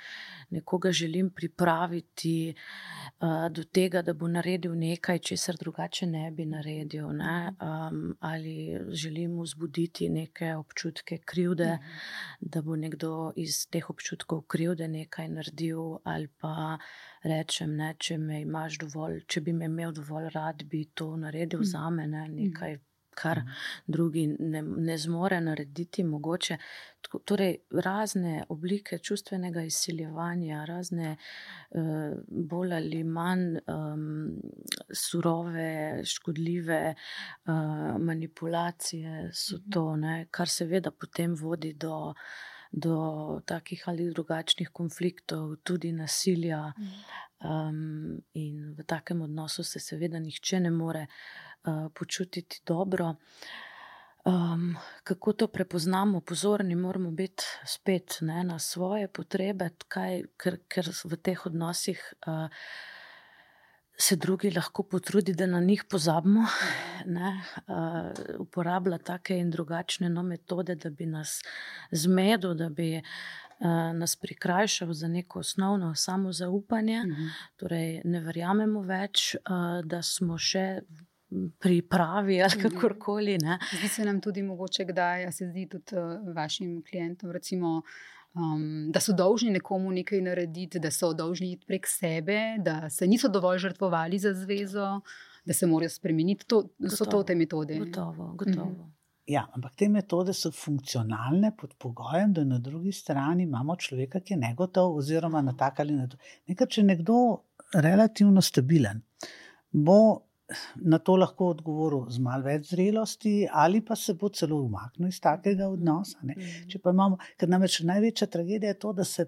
nekoga želim pripraviti uh, do tega, da bo naredil nekaj, česar drugače ne bi naredil, ne, um, ali želim vzbuditi neke občutke krivde, mhm. da bo nekdo iz teh občutkov krivde nekaj naredil ali pa rečem, ne, če me imaš dovolj, če bi me imel dovolj rad, bi to naredil mm. za me, ne, mm. nekaj, kar mm. drugi ne, ne zmore narediti, mogoče. Torej, razne oblike čustvenega izsiljevanja, razne uh, bolj ali manj um, surove, škodljive uh, manipulacije so mm-hmm. to, ne, kar seveda potem vodi do do takih ali drugačnih konfliktov, tudi nasilja. Um, in v takem odnosu se seveda nihče ne more uh, počutiti dobro. Um, kako to prepoznamo, pozorni moramo biti spet ne, na svoje potrebe, kaj, ker, ker v teh odnosih. Uh, se drugi lahko potrudi, da na njih pozabimo, ne, uh, uporablja take in drugačne no, metode, da bi nas zmedel, da bi uh, nas prikrajšal za neko osnovno samozaupanje. Uh mhm. -huh. Torej, ne verjamemo več, uh, da smo še. Pripravi ali mhm. kakorkoli. Zdi se nam tudi mogoče, da se zdi tudi vašim klientom, recimo, uh, um, da so dolžni nekomu nekaj narediti, da so dolžni iti prek sebe, da se niso dovolj žrtvovali za zvezo, da se morajo spremeniti. To gotovo, so to te metode. Gotovo, gotovo. Mhm. Ja, ampak te metode so funkcionalne pod pogojem, da na drugi strani imamo človeka, ki je negotov, oziroma na tak ali na to. Nekaj, če je nekdo relativno stabilen, bo na to lahko odgovoril z malo več zrelosti, ali pa se bo celo umaknil iz takega odnosa. Ne. Mhm. Imamo, ker namreč največja tragedija je to, da se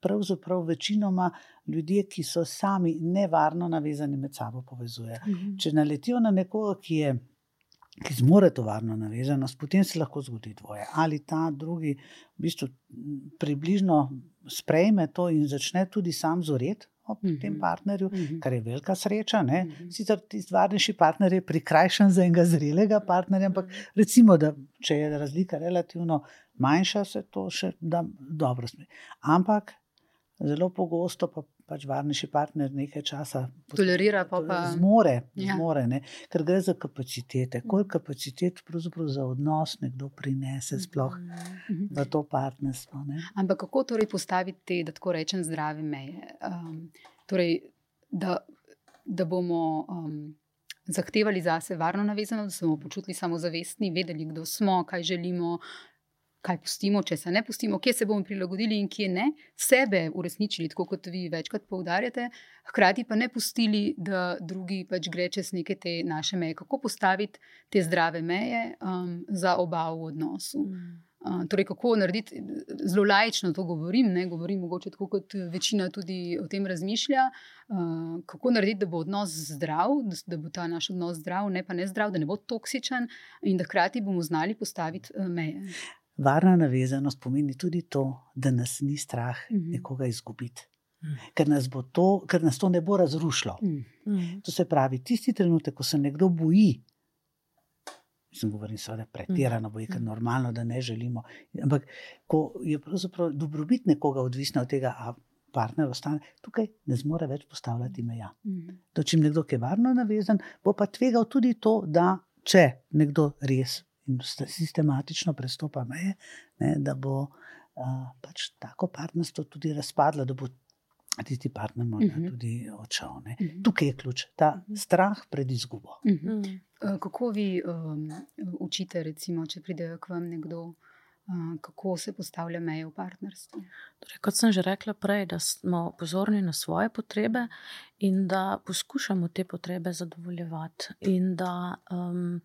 pravzaprav večinoma ljudje, ki so sami nevarno navezani med sabo, povezujejo. Mhm. Če naletijo na nekoga, ki je. Ki zmore to varno navezanost, potem se lahko zgodi dvoje. Ali ta drugi v bistvu približno sprejme to in začne tudi sam zoreti, ob mm -hmm. tem partnerju, mm -hmm. kar je velika sreča. Mm -hmm. Sicer ti varnejši partner je prikrajšan za enega zrelega partnerja, ampak recimo, da če je razlika relativno manjša, se to še da dobro sme. Ampak zelo pogosto pa pač varnejši partner nekaj časa tolerira, pa pa zmore, ja. zmore ker gre za kapacitete. Koliko kapacitet za odnos nekdo prinese sploh mm -hmm. v to partnerstvo. Ne? Ampak kako torej postaviti da tako rečem, zdrave meje? Um, torej, da, da bomo. Um, Zahtevali za sebe varno navezano, da se bomo počutili samozavestni, vedeli, kdo smo, kaj želimo, kaj pustimo, če se ne pustimo, kje se bomo prilagodili in kje ne, sebe uresničili, tako kot vi večkrat poudarjate, hkrati pa ne pustili, da drugi pač gre čez neke te naše meje. Kako postaviti te zdrave meje um, za oba v odnosu? Uh, torej, kako narediti, zelo lajično to govorim, ne govorim mogoče tako, kot večina tudi o tem razmišlja. Uh, kako narediti, da bo odnos zdrav, da, da bo ta naš odnos zdrav, ne pa ne zdrav, da ne bo toksičen in da hkrati bomo znali postaviti uh, meje. Varna navezanost pomeni tudi to, da nas ni strah Mhm. -huh. nekoga izgubiti. Ker nas, to, ker nas to ne bo razrušilo. Mm. Mm. To se pravi, tisti trenutek, ko se nekdo boji, mislim, govorim seveda pretirano, boji, ker je normalno, da ne želimo. Ampak ko je pravzaprav dobrobit nekoga odvisna od tega, a partner ostane, tukaj ne zmore več postavljati meja. Mm. To, če nekdo, ki je varno navezan, bo pa tvegal tudi to, da če nekdo res in sistematično prestopa meje, ne, da bo uh, pač tako partnerstvo tudi razpadlo, da bo tisti partner morda uh Mhm. -huh. tudi odšel. Ne. Mhm. Tukaj je ključ, ta strah pred izgubo. Mhm. Mm. Uh, Kako vi um, učite, recimo, če pride k vam nekdo, uh, kako se postavlja meje v partnerstvu? Torej, kot sem že rekla prej, da smo pozorni na svoje potrebe in da poskušamo te potrebe zadovoljevati, in da um,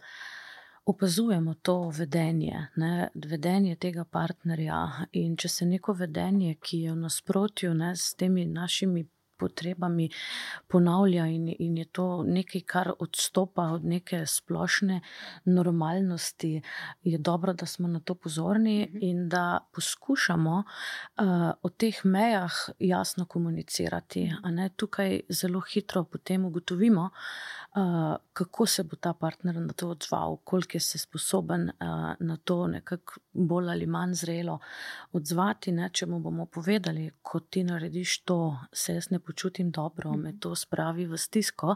opazujemo to vedenje, ne, vedenje tega partnerja. In če se neko vedenje, ki je v nasprotju ne, s temi našimi potrebami, ponavlja, in, in je to nekaj, kar odstopa od neke splošne normalnosti, je dobro, da smo na to pozorni Mhm. in da poskušamo uh, o teh mejah jasno komunicirati. a Ne, tukaj zelo hitro potem ugotovimo, uh, kako se bo ta partner na to odzval, koliko je se sposoben uh, na to nekako bolj ali manj zrelo odzvati. Ne, če mu bomo povedali, ko ti narediš to, se jaz ne počutim dobro, me to spravi v stisko,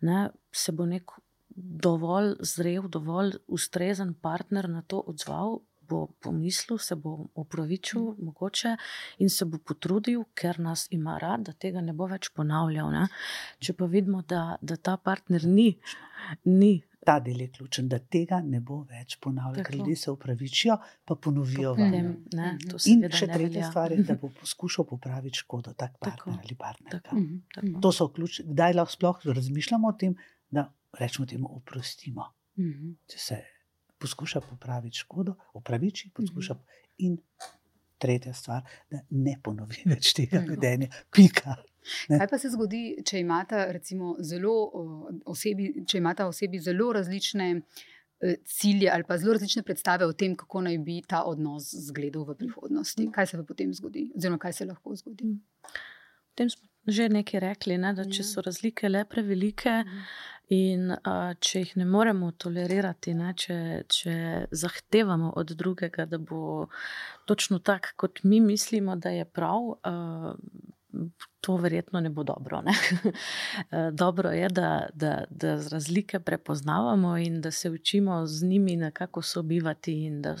ne, se bo nek dovolj zrel, dovolj ustrezen partner na to odzval. Bo pomislil, se bo opravičil, mogoče, in se bo potrudil, ker nas ima rad, da tega ne bo več ponavljal. Ne? Če pa vidimo, da, da ta partner ni, ni Ta del je ključen, da tega ne bo več ponavljal, ker Tako. ljudje se upravičijo, pa ponovijo potem, ne, Mhm. In še tretja stvar je, da bo poskušal popraviti škodo, tak Tako. partner ali partnerka. Tako. Mhm. Tako. To so ključ, kdaj lahko sploh razmišljamo o tem, da rečemo temu oprostimo. Mhm. Če se poskuša popraviti škodo, opraviči, poskuša. Mhm. In tretja stvar, da ne ponovi več tega Mhm. vedenja. Pika. Ne. Kaj pa se zgodi, če imata, recimo, zelo, o, osebi, če imata osebi zelo različne eh, cilje ali pa zelo različne predstave o tem, kako naj bi ta odnos izgledal v prihodnosti? Kaj se potem zgodi, oziroma kaj se lahko zgodi? O tem smo že nekaj rekli, ne, da če Ja. so razlike le prevelike in uh, če jih ne moremo tolerirati, ne, če, če zahtevamo od drugega, da bo točno tak, kot mi mislimo, da je prav. Uh, To verjetno ne bo dobro. Ne? Eh, dobro je, da, da, da razlike prepoznavamo in da se učimo z njimi nekako sobivati, in da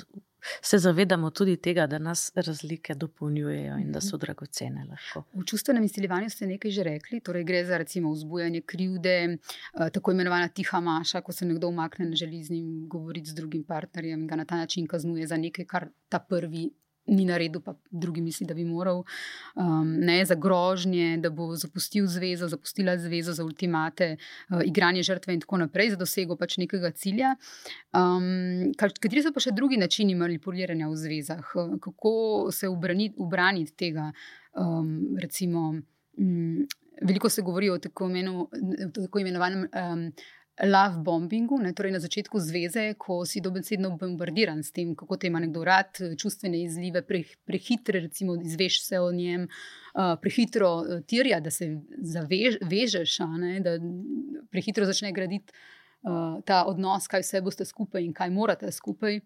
se zavedamo tudi tega, da nas razlike dopolnjujejo in da so dragocene. Lahko. V čustvenem izsiljevanju ste nekaj že rekli, torej gre za recimo vzbujanje krivde, eh, tako imenovana tiha maša, ko se nekdo umakne, ne želi z njim govoriti z drugim partnerjem in ga na ta način kaznuje za nekaj, kar ta prvi. Ni na redu, pa drugi misli, da bi moral, um, ne za grožnje, da bo zapustil zvezo, zapustila zvezo za ultimate, uh, igranje žrtve in tako naprej, za dosego pač nekega cilja. Um, kateri so pa še drugi načini manipuliranja v zvezah? Uh, Kako se ubraniti, ubraniti tega? Um, recimo, um, veliko se govori o tako, imenu, tako imenovanem um, love bombingu, ne, torej na začetku zveze, ko si dobesedno bombardiran s tem, kako te ima nekdo rad, čustvene izlive, pre, prehitre, recimo, izveš se o njem, uh, prehitro uh, tirja, da se zavežeš, da prehitro začne graditi uh, ta odnos, kaj vse boste skupaj in kaj morate skupaj.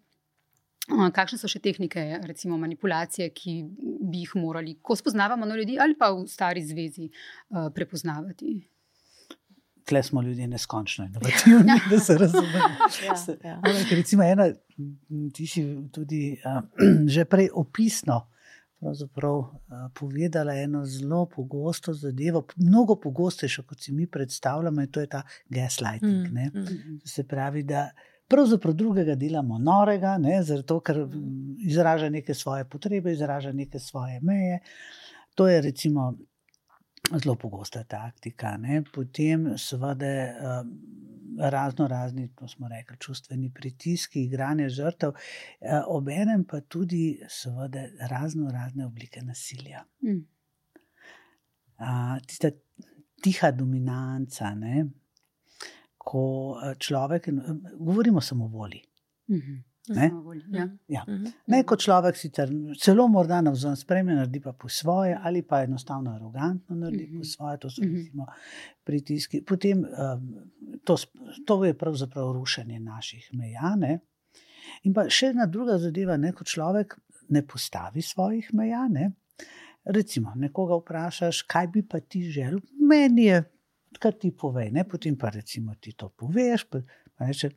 Uh, kakšne so še tehnike, recimo manipulacije, ki bi jih morali, ko spoznavamo na ljudi ali pa v stari zvezi, uh, prepoznavati? Tle smo ljudje neskončno inovativni, da se razumemo. Ja, ja. Ampak, recimo, ena, ti si tudi uh, že prej opisno uh, povedala eno zelo pogosto zadevo, mnogo pogostejšo, kot si mi predstavljamo, in to je ta gaslighting. Mm, Mm. mm. Se pravi, da pravzaprav drugega delamo norega, ne, zato ker m, izraža neke svoje potrebe, izraža neke svoje meje. To je recimo zelo pogosta taktika. Ne? Potem, seveda, um, razno razni, to smo rekli, čustveni pritiski, igranje žrtev, uh, obenem pa tudi, seveda, razno razne oblike nasilja. Mm. Tista tiha dominanca, ne? ko človek, govorimo samo o volji. Mm -hmm. Ne? Ja. Ja. Mhm. ne kot človek, sicer celo morda na vzven spremlja, naredi pa po svoje, ali pa enostavno arogantno naredi po mhm. svoje, to so mhm. recimo pritiski. Potem um, to, to je pravzaprav rušenje naših meja. Ne? In pa še ena druga zadeva, ne kot človek ne postavi svojih meja. Ne? Recimo, nekoga vprašaš, kaj bi pa ti želel, meni je, kaj ti povej, ne? potem pa recimo ti to poveš, pa, pa reče,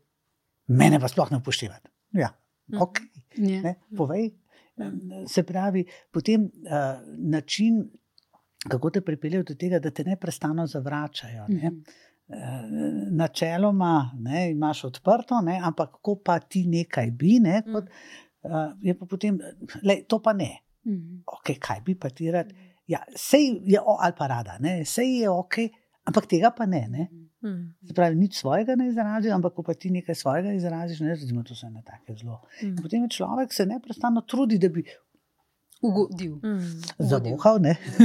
mene pa sploh ne upoštevati. Ja, mhm. ok. Ja. Povej. Se pravi, potem uh, način, kako te pripeljejo do tega, da te neustano zavračajo. Ne? Mm -hmm. Načeloma ne, imaš odprto, ne, ampak ko pa ti nekaj bi, ne, kot, uh, je pa potem, le, to pa ne. Mm okay, kaj bi pa ti rad? Ja, sej je, ali pa rada, sej je ok, ampak tega pa ne. ne. Mm Mm. Pravi, nič svojega ne izraziš, ampak ko pa ti nekaj svojega izraziš, ne razumeš, to so ene take zelo. Mm. Potem človek se neprestano trudi, da bi ugodil. Mm.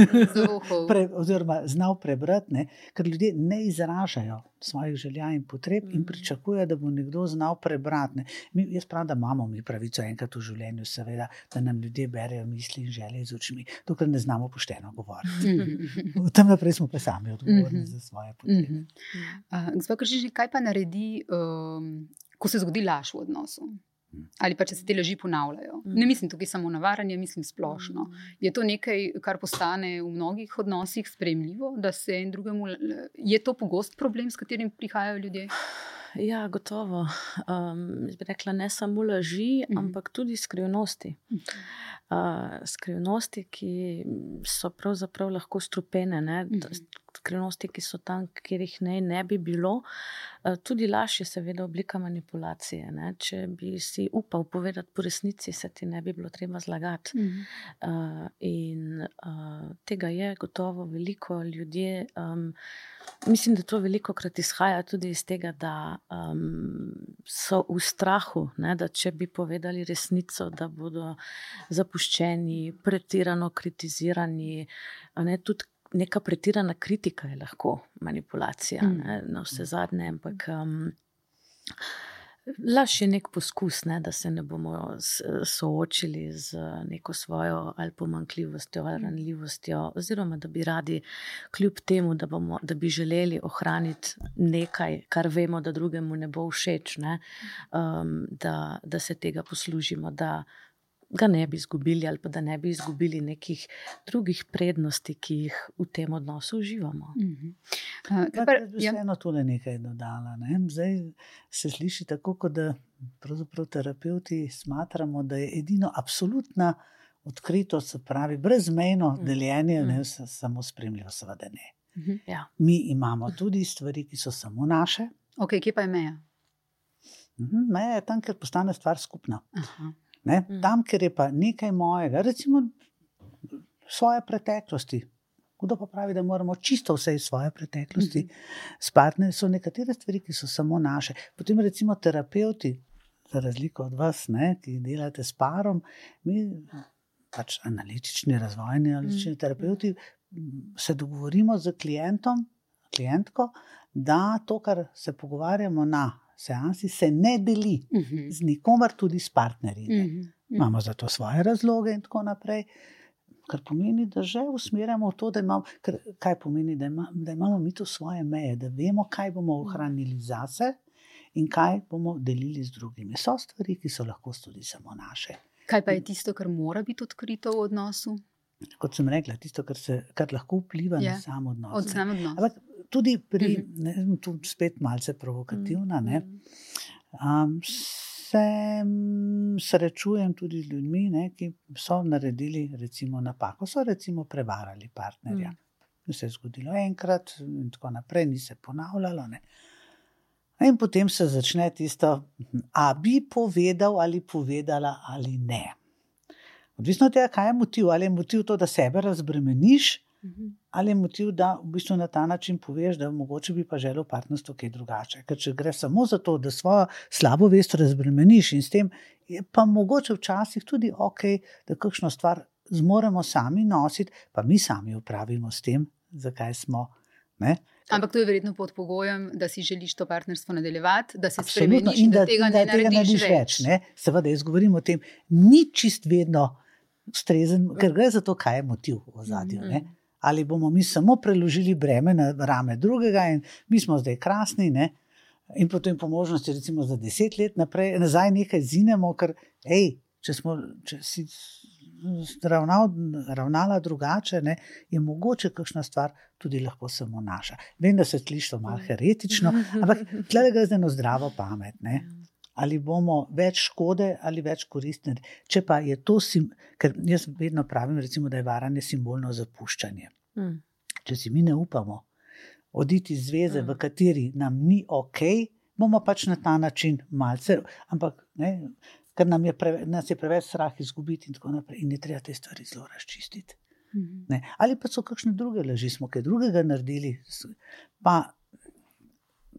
Zavohal, Pre, oziroma znal prebrati, ne? ker ljudje ne izražajo svojih želja in potreb mm. in pričakujejo, da bo nekdo znal prebrati. Mi, jaz pravim, da imamo mi pravico enkrat v življenju, seveda, da nam ljudje berejo misli in želje z očmi, dokler ne znamo pošteno govoriti. Mm. Tam naprej smo pa sami odgovorni mm -hmm. za svoje potrebe. Mm -hmm. uh, gospod Kržiž, kaj pa naredi, um, ko se zgodi laž v odnosu? Ali pa če se te leži ponavljajo. Ne mislim tukaj samo na varanje, mislim splošno. Je to nekaj, kar postane v mnogih odnosih sprejemljivo, da se en drugemu. Je to pogost problem, s katerim prihajajo ljudje? Ja, gotovo. Um, bi rekla ne samo laži, mhm. -huh. ampak tudi skrivnosti. Uh -huh. uh, skrivnosti, ki so pravzaprav lahko strupene. Uh mhm. -huh skrivnosti, ki so tam, kjer jih ne, ne bi bilo. Eh, tudi laž je, seveda, oblika manipulacije. Ne? Če bi si upal povedati po resnici, se ti ne bi bilo treba zlagati. Mm -hmm. uh, in uh, tega je gotovo veliko ljudi. Um, Mislim, da to veliko krat izhaja tudi iz tega, da um, so v strahu, ne, da če bi povedali resnico, da bodo zapuščeni, pretirano kritizirani. Ne, tudi neka pretirana kritika je lahko manipulacija, mm. ne, na vse zadnje. Ampak um, laž je nek poskus, ne, da se ne bomo soočili z neko svojo ali pomankljivostjo ali mm. ranljivostjo, oziroma da bi radi, kljub temu, da, bomo, da bi želeli ohraniti nekaj, kar vemo, da drugemu ne bo všeč, ne, um, da, da se tega poslužimo. Da, ga ne bi izgubili, ali pa da ne bi izgubili nekih drugih prednosti, ki jih v tem odnosu uživamo. Mm -hmm. uh, Jaz bi eno tole nekaj dodala. Ne? Zdaj se sliši tako, kot da pravzaprav terapeuti smatramo, da je edino absolutna odkritost, se pravi, brezmejno mm. deljenje, ne samo spremljivo, seveda ne. -hmm. ja. Mi imamo tudi stvari, ki so samo naše. Okay, kje pa je meja? Mhm, meja je tam, ker postane stvar skupna. Aha. Ne? Mm. Tam, kjer je pa nekaj mojega, recimo svoje preteklosti. Kdo pa pravi, da moramo čisto vse iz svoje preteklosti mm -hmm. spadne, so nekatere stvari, ki so samo naše. Potem, recimo, terapeuti, za razliko od vas, ne, ki delate s parom, mi, pač analitični, razvojni, analitični mm -hmm. terapeuti, se dogovorimo z klientom, klientko, da to, kar se pogovarjamo na seansi se ne deli uh mhm. -huh. z nikomer, tudi s partnerji. Uh -huh. Uh -huh. Imamo za to svoje razloge in tako naprej. Kar pomeni, da že usmerjamo v to, da imamo, kar, kaj pomeni, da, ima, da imamo mi tu svoje meje, da vemo, kaj bomo ohranili zase in kaj bomo delili z drugimi. So stvari, ki so lahko tudi samo naše. Kaj pa je tisto, kar mora biti odkrito v odnosu? Kot sem rekla, tisto, kar, se, kar lahko vpliva ja. na samo odnos. Od samo odnos. Ampak tudi pri, -hmm. ne, tu spet malce provokativna. Mm -hmm. um, se srečujem tudi z ljudmi, ne, ki so naredili recimo, napako, so recimo prevarali partnerja. Mm. Se je zgodilo enkrat, in tako naprej, ni se ponavljalo. Ne. In potem se začne tisto, a bi povedal ali povedala ali ne. Odvisno od tega, kaj je motiv. Ali je motiv to, da sebe razbremeniš, Ali je motiv, da v bistvu na ta način poveš, da mogoče bi pa želel partnerstvo kaj drugače. Ker če gre samo za to, da svojo slabo vest razbremeniš in s tem je pa mogoče včasih tudi ok, da kakšno stvar zmoremo sami nositi, pa mi sami upravimo s tem, zakaj smo. Ne? Ampak to je verjetno pod pogojem, da si želiš to partnerstvo nadaljevati, da se spremeniš in in da, da tega da ne tega narediš narediš več. več. več Seveda, jaz govorim o tem, ni čist vedno ustrezen, ker gre za to, kaj je motiv v zadju. Mm. Ali bomo mi samo preložili breme na rame drugega in mi smo zdaj krasni, ne? in potem po možnosti, recimo za deset let naprej, nazaj nekaj zinemo, ker hej, če, smo, če si ravnal, ravnala drugače, ne, je mogoče kakšna stvar tudi lahko samo naša. Vem, da se sliši to malo heretično, ampak tle gre za eno zdravo pamet. Ne? Ali bomo več škode ali več koristni. Če pa je to, sim, ker jaz vedno pravim, recimo, da je varanje simbolno zapuščanje. Mm. Če si mi ne upamo oditi iz zveze, Mm. v kateri nam ni ok, bomo pač na ta način malce, ampak ne, ker nam je, preve, nas je preveč strah izgubiti in tako naprej, in je treba te stvari zelo razčistiti. Mhm. Ne. Ali pa so kakšne druge laži, smo kaj drugega naredili, pa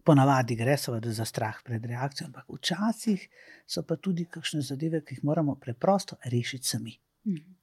ponavadi gre seveda za strah pred reakcijo, ampak včasih so pa tudi kakšne zadeve, ki jih moramo preprosto rešiti sami. Mhm.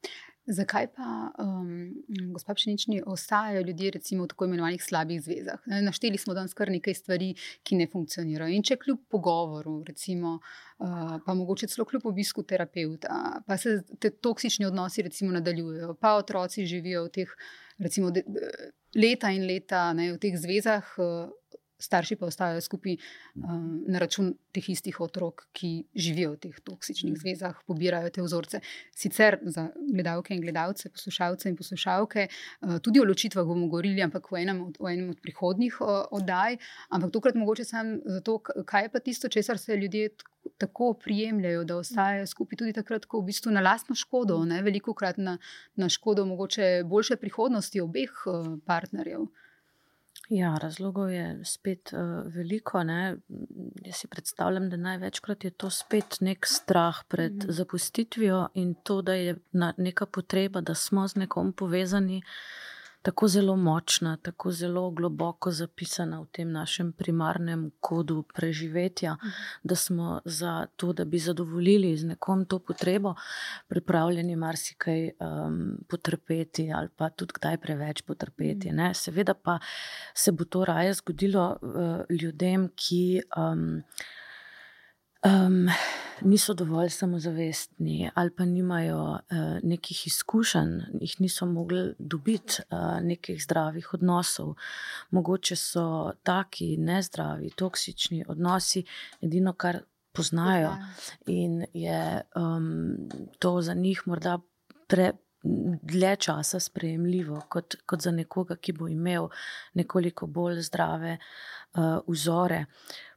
Zakaj pa, um, gospod Pšenični, ostajajo ljudje recimo, v tako imenovanih slabih zvezah? Našteli smo danes kar nekaj stvari, ki ne funkcionirajo. In če kljub pogovoru, recimo, uh, pa mogoče celo kljub obisku terapeuta, pa se te toksični odnosi recimo, nadaljujejo, pa otroci živijo v teh recimo, de, de, leta in leta ne, v teh zvezah. Uh, Starši pa ostajajo skupaj um, na račun teh istih otrok, ki živijo v teh toksičnih zvezah, pobirajo te vzorce. Sicer za gledalke in gledalce, poslušalce in poslušalke, uh, tudi o ločitvah bomo govorili, ampak v enem od, v enem od prihodnjih uh, oddaj. Ampak tokrat mogoče samo zato, kaj je pa tisto, česar se ljudje tako prijemljajo, da ostajajo skupaj tudi takrat, ko v bistvu na lastno škodo, ne veliko krat na, na škodo mogoče boljše prihodnosti obeh uh, partnerjev. Ja, razlogov je spet uh, veliko. Ne? Jaz si predstavljam, da največkrat je to spet nek strah pred mm. zapustitvijo in to, da je neka potreba, da smo z nekom povezani, tako zelo močna, tako zelo globoko zapisana v tem našem primarnem kodu preživetja, Mhm. da smo za to, da bi zadovoljili z nekom to potrebo, pripravljeni marsikaj um, potrpeti ali pa tudi kdaj preveč potrpeti. Ne? Seveda pa se bo to raje zgodilo uh, ljudem, ki. Um, Um, niso dovolj samozavestni, ali pa nimajo uh, nekih izkušenj, jih niso mogli dobiti, uh, nekih zdravih odnosov. Mogoče so taki nezdravi, toksični odnosi edino, kar poznajo, in je um, to za njih morda pre. Dlje časa sprejemljivo, kot, kot za nekoga, ki bo imel nekoliko bolj zdrave uh, vzore.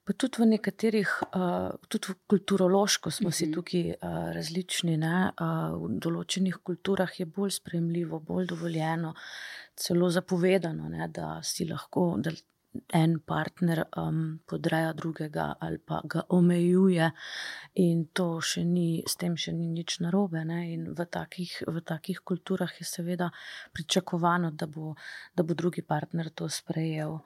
Pa tudi v nekaterih, uh, tudi v kulturološko smo uh -huh. si tukaj uh, različni. Ne? Uh, v določenih kulturah je bolj sprejemljivo, bolj dovoljeno, celo zapovedano, ne? da si lahko. Da En partner um, podreja drugega ali pa ga omejuje, in to še ni, s tem še ni nič narobe. Ne? In v takih, v takih kulturah je seveda pričakovano, da bo, da bo drugi partner to sprejel.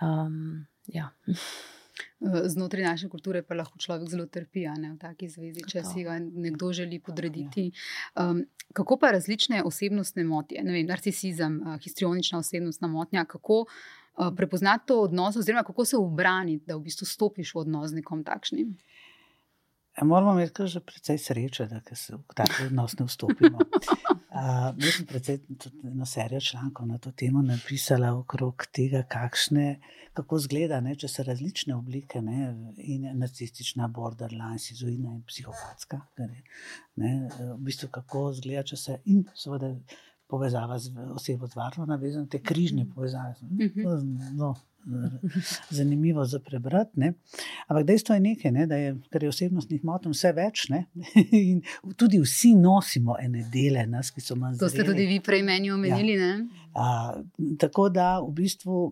Um, ja. Znotraj naše kulture pa lahko človek zelo trpi ne, v taki zvezi, če Gotovo. si ga nekdo želi podrediti. Um, kako pa različne osebnostne motnje, ne vem, narcisizem, uh, histrionična osebnostna motnja, kako uh, prepoznati to odnos, oziroma kako se obraniti, da v bistvu stopiš v odnos z nekom takšnim? E, moramo imeti kar že precej sreče, da se v tak odnos ne vstopimo. Uh, jaz sem precej eno serijo člankov na to temo napisala okrog tega, kakšne, kako izgleda, ne, če se različne oblike, ne, in narcistična, borderline, sizoidna in psihopatska, je, ne, v bistvu kako izgleda, če se in seveda povezava z osebo z varno navezano, te križne povezave. No, zanimivo za prebrati. Ne? Ampak dejstvo je nekaj, ne, da je, je osebnostnih motenj vse več. Ne? In tudi vsi nosimo ene dele nas, ki so manj To ste tudi vi prej meni omenili. Ja. A, tako da v bistvu.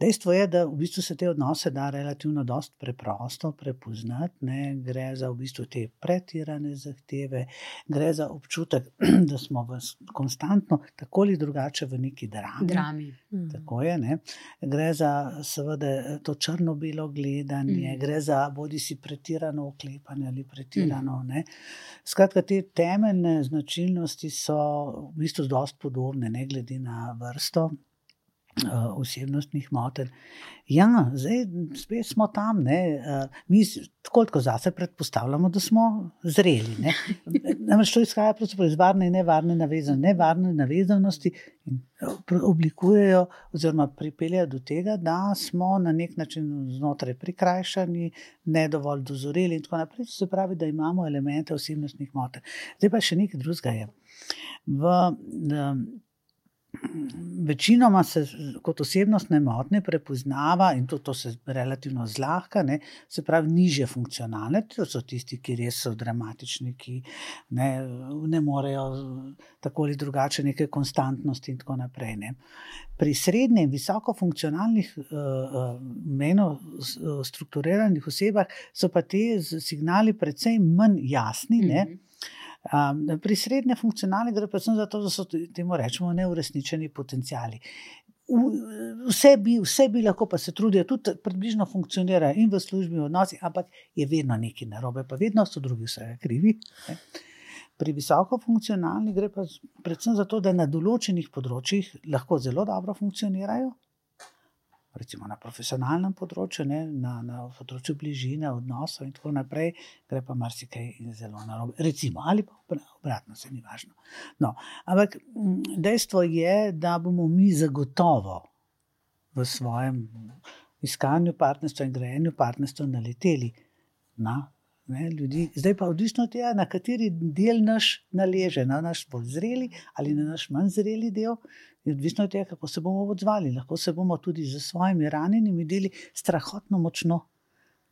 Dejstvo je, da v bistvu se te odnose da relativno preprosto prepoznati. Ne? Gre za v bistvu te pretirane zahteve, gre za občutek, da smo v konstantno, tako ali drugače, v neki drami. drami. Mm. Tako je. Ne? Gre za seveda to črno-belo gledanje, mm. gre za bodi si pretirano oklepanje ali pretirano. Mm. Skratka, te temeljne značilnosti so v bistvu zelo podobne, ne glede na vrsto uh, osebnostnih motenj. Ja, zdaj spet smo tam. Uh, mi tako kot zase predpostavljamo, da smo zreli. Namreč to izhaja iz varne in nevarne navezanosti. Nevarne navezanosti oblikujejo oziroma pripeljejo do tega, da smo na nek način znotraj prikrajšani, ne dovolj dozoreli in tako naprej. To se pravi, da imamo elemente osebnostnih motenj. Zdaj pa še nekaj drugega je. V, um, Večinoma se kot osebnostne motnje prepoznava, in to, to se relativno zlahka, ne, se pravi, nižje funkcionalne. To so tisti, ki res so dramatični, ki ne, ne morejo tako ali drugače neke konstantnosti in tako naprej. Ne. Pri srednjih, visoko funkcionalnih, uh, uh, meno strukturiranih osebah so pa ti signali precej manj jasni. Mm -hmm. Um, pri srednje funkcionalni gre predvsem za to, da so temu rečemo neurešničeni potencijali. Vse bi, vse bi lahko, pa se trudijo, tudi približno funkcionirajo in v službi, v odnosih, ampak je vedno nekaj narobe, pa vedno so drugi vse krivi. Ne. Pri visoko funkcionalni gre pa predvsem za to, da na določenih področjih lahko zelo dobro funkcionirajo, recimo na profesionalnem področju, ne, na, na področju bližine, odnosov in tako naprej, gre pa marsikaj zelo narobe. Recimo, ali pa obratno, se ni važno. No, ampak dejstvo je, da bomo mi zagotovo v svojem iskanju partnerstva in grajenju partnerstva naleteli na ne, ljudi. Zdaj pa odvisno od tega, na kateri del naš naleže, na naš bolj zreli ali na naš manj zreli del. Je odvisno od tega, kako se bomo odzvali. Lahko se bomo tudi z svojimi ranjenimi deli strahotno močno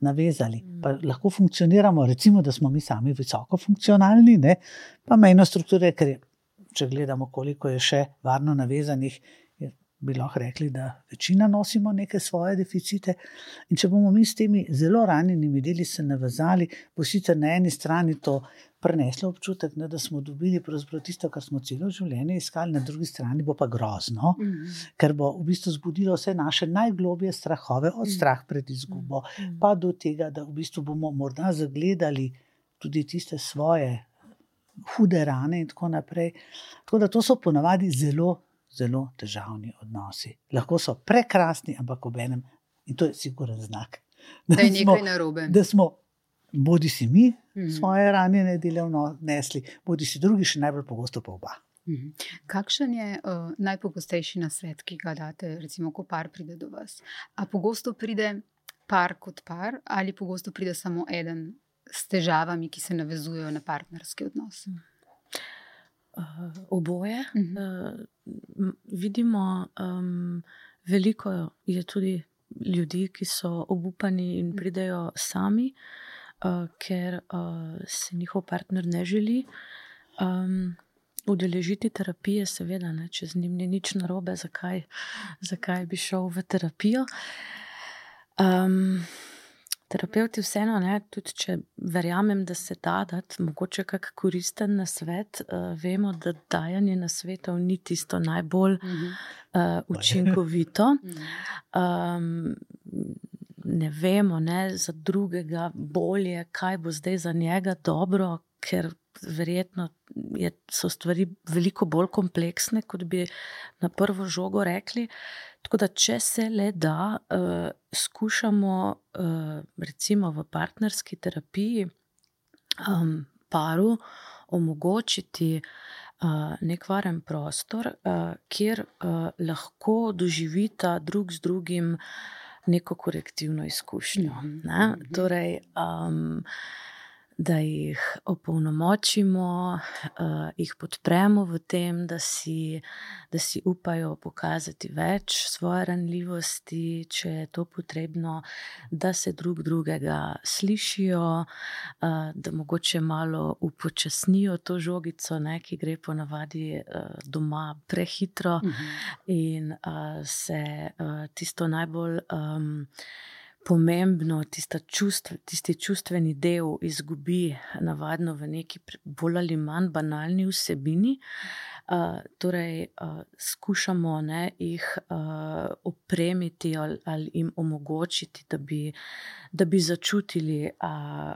navezali. Pa lahko funkcioniramo, recimo, da smo mi sami visoko funkcionalni, ne? pa mejno strukture, ker je, če gledamo, koliko je še varno navezanih, bi lahko rekli, da večina nosimo neke svoje deficite. In če bomo mi s temi zelo ranjenimi deli se navezali, bo sicer na eni strani to preneslo občutek, ne, da smo dobili tisto, kar smo celo življenje iskali, na drugi strani bo pa grozno, mm -hmm. ker bo v bistvu zbudilo vse naše najglobje strahove, od mm. strah pred izgubo, mm -hmm. pa do tega, da v bistvu bomo morda zagledali tudi tiste svoje. Hude rane, in tako naprej. Tako da to so ponavadi zelo zelo težavni odnosi. Lahko so prekrasni, ampak ob enem, in to je siguren znak, da, da je nekaj narobe. Da smo, bodi si mi, mm -hmm. svoje ranjene dele vnesli, bodi si drugi, še najbolj pogosto pa oba. Mm -hmm. Kakšen je uh, najpogostejši nasvet, ki ga date, recimo, ko par pride do vas? A pogosto pride par kot par, ali pogosto pride samo eden s težavami, ki se navezujejo na partnerski odnos? Mm -hmm. Uh, oboje. Uh -huh. uh, vidimo, um, veliko je tudi ljudi, ki so obupani in mhm. pridejo sami, uh, ker uh, se njihov partner ne želi. Um, Udeležiti terapije, seveda, ne, če z njim ni nič narobe, zakaj, zakaj bi šel v terapijo. Um, terapeuti vseeno, ne, tudi če verjamem, da se da dati, mogoče kak koristen na svet, uh, vemo, da dajanje na svetov ni tisto najbolj uh, učinkovito. Um, ne vemo ne, za drugega bolje, kaj bo zdaj za njega dobro, ker verjetno je, so stvari veliko bolj kompleksne, kot bi na prvo žogo rekli. Tako da, če se le da, uh, skušamo, uh, recimo v partnerski terapiji, um, paru omogočiti uh, nek varen prostor, uh, kjer uh, lahko doživita drug z drugim neko korektivno izkušnjo. Mm -hmm. Torej, um, da jih opolnomočimo, uh, jih podpremo v tem, da si, da si upajo pokazati več svoje ranljivosti, če je to potrebno, da se drug drugega slišijo, uh, da mogoče malo upočasnijo to žogico, ne, ki gre ponavadi uh, doma prehitro uh -huh. in uh, se uh, tisto najbolj. Um, pomembno, čustv, tisti čustveni del izgubi, navadno v neki bolj ali manj banalni vsebini. Uh, torej, uh, skušamo ne, jih uh, opremiti ali, ali jim omogočiti, da bi, da bi začutili uh,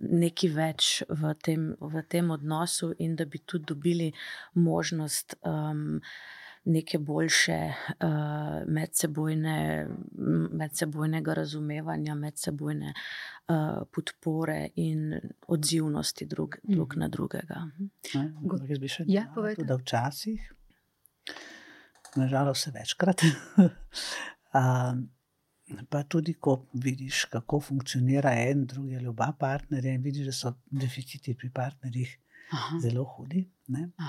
nekaj več v tem, v tem odnosu, in da bi tudi dobili možnost. Um, neke boljše uh, medsebojne, medsebojnega razumevanja, medsebojne uh, podpore in odzivnosti drug, drug mm. na drugega. Jaz bi še ja, povedal, da včasih, nažalost, večkrat. um, Pa tudi, ko vidiš, kako funkcionira en, drugi ali oba partnerja, in vidiš, da so deficiti pri partnerjih Aha. zelo hudi,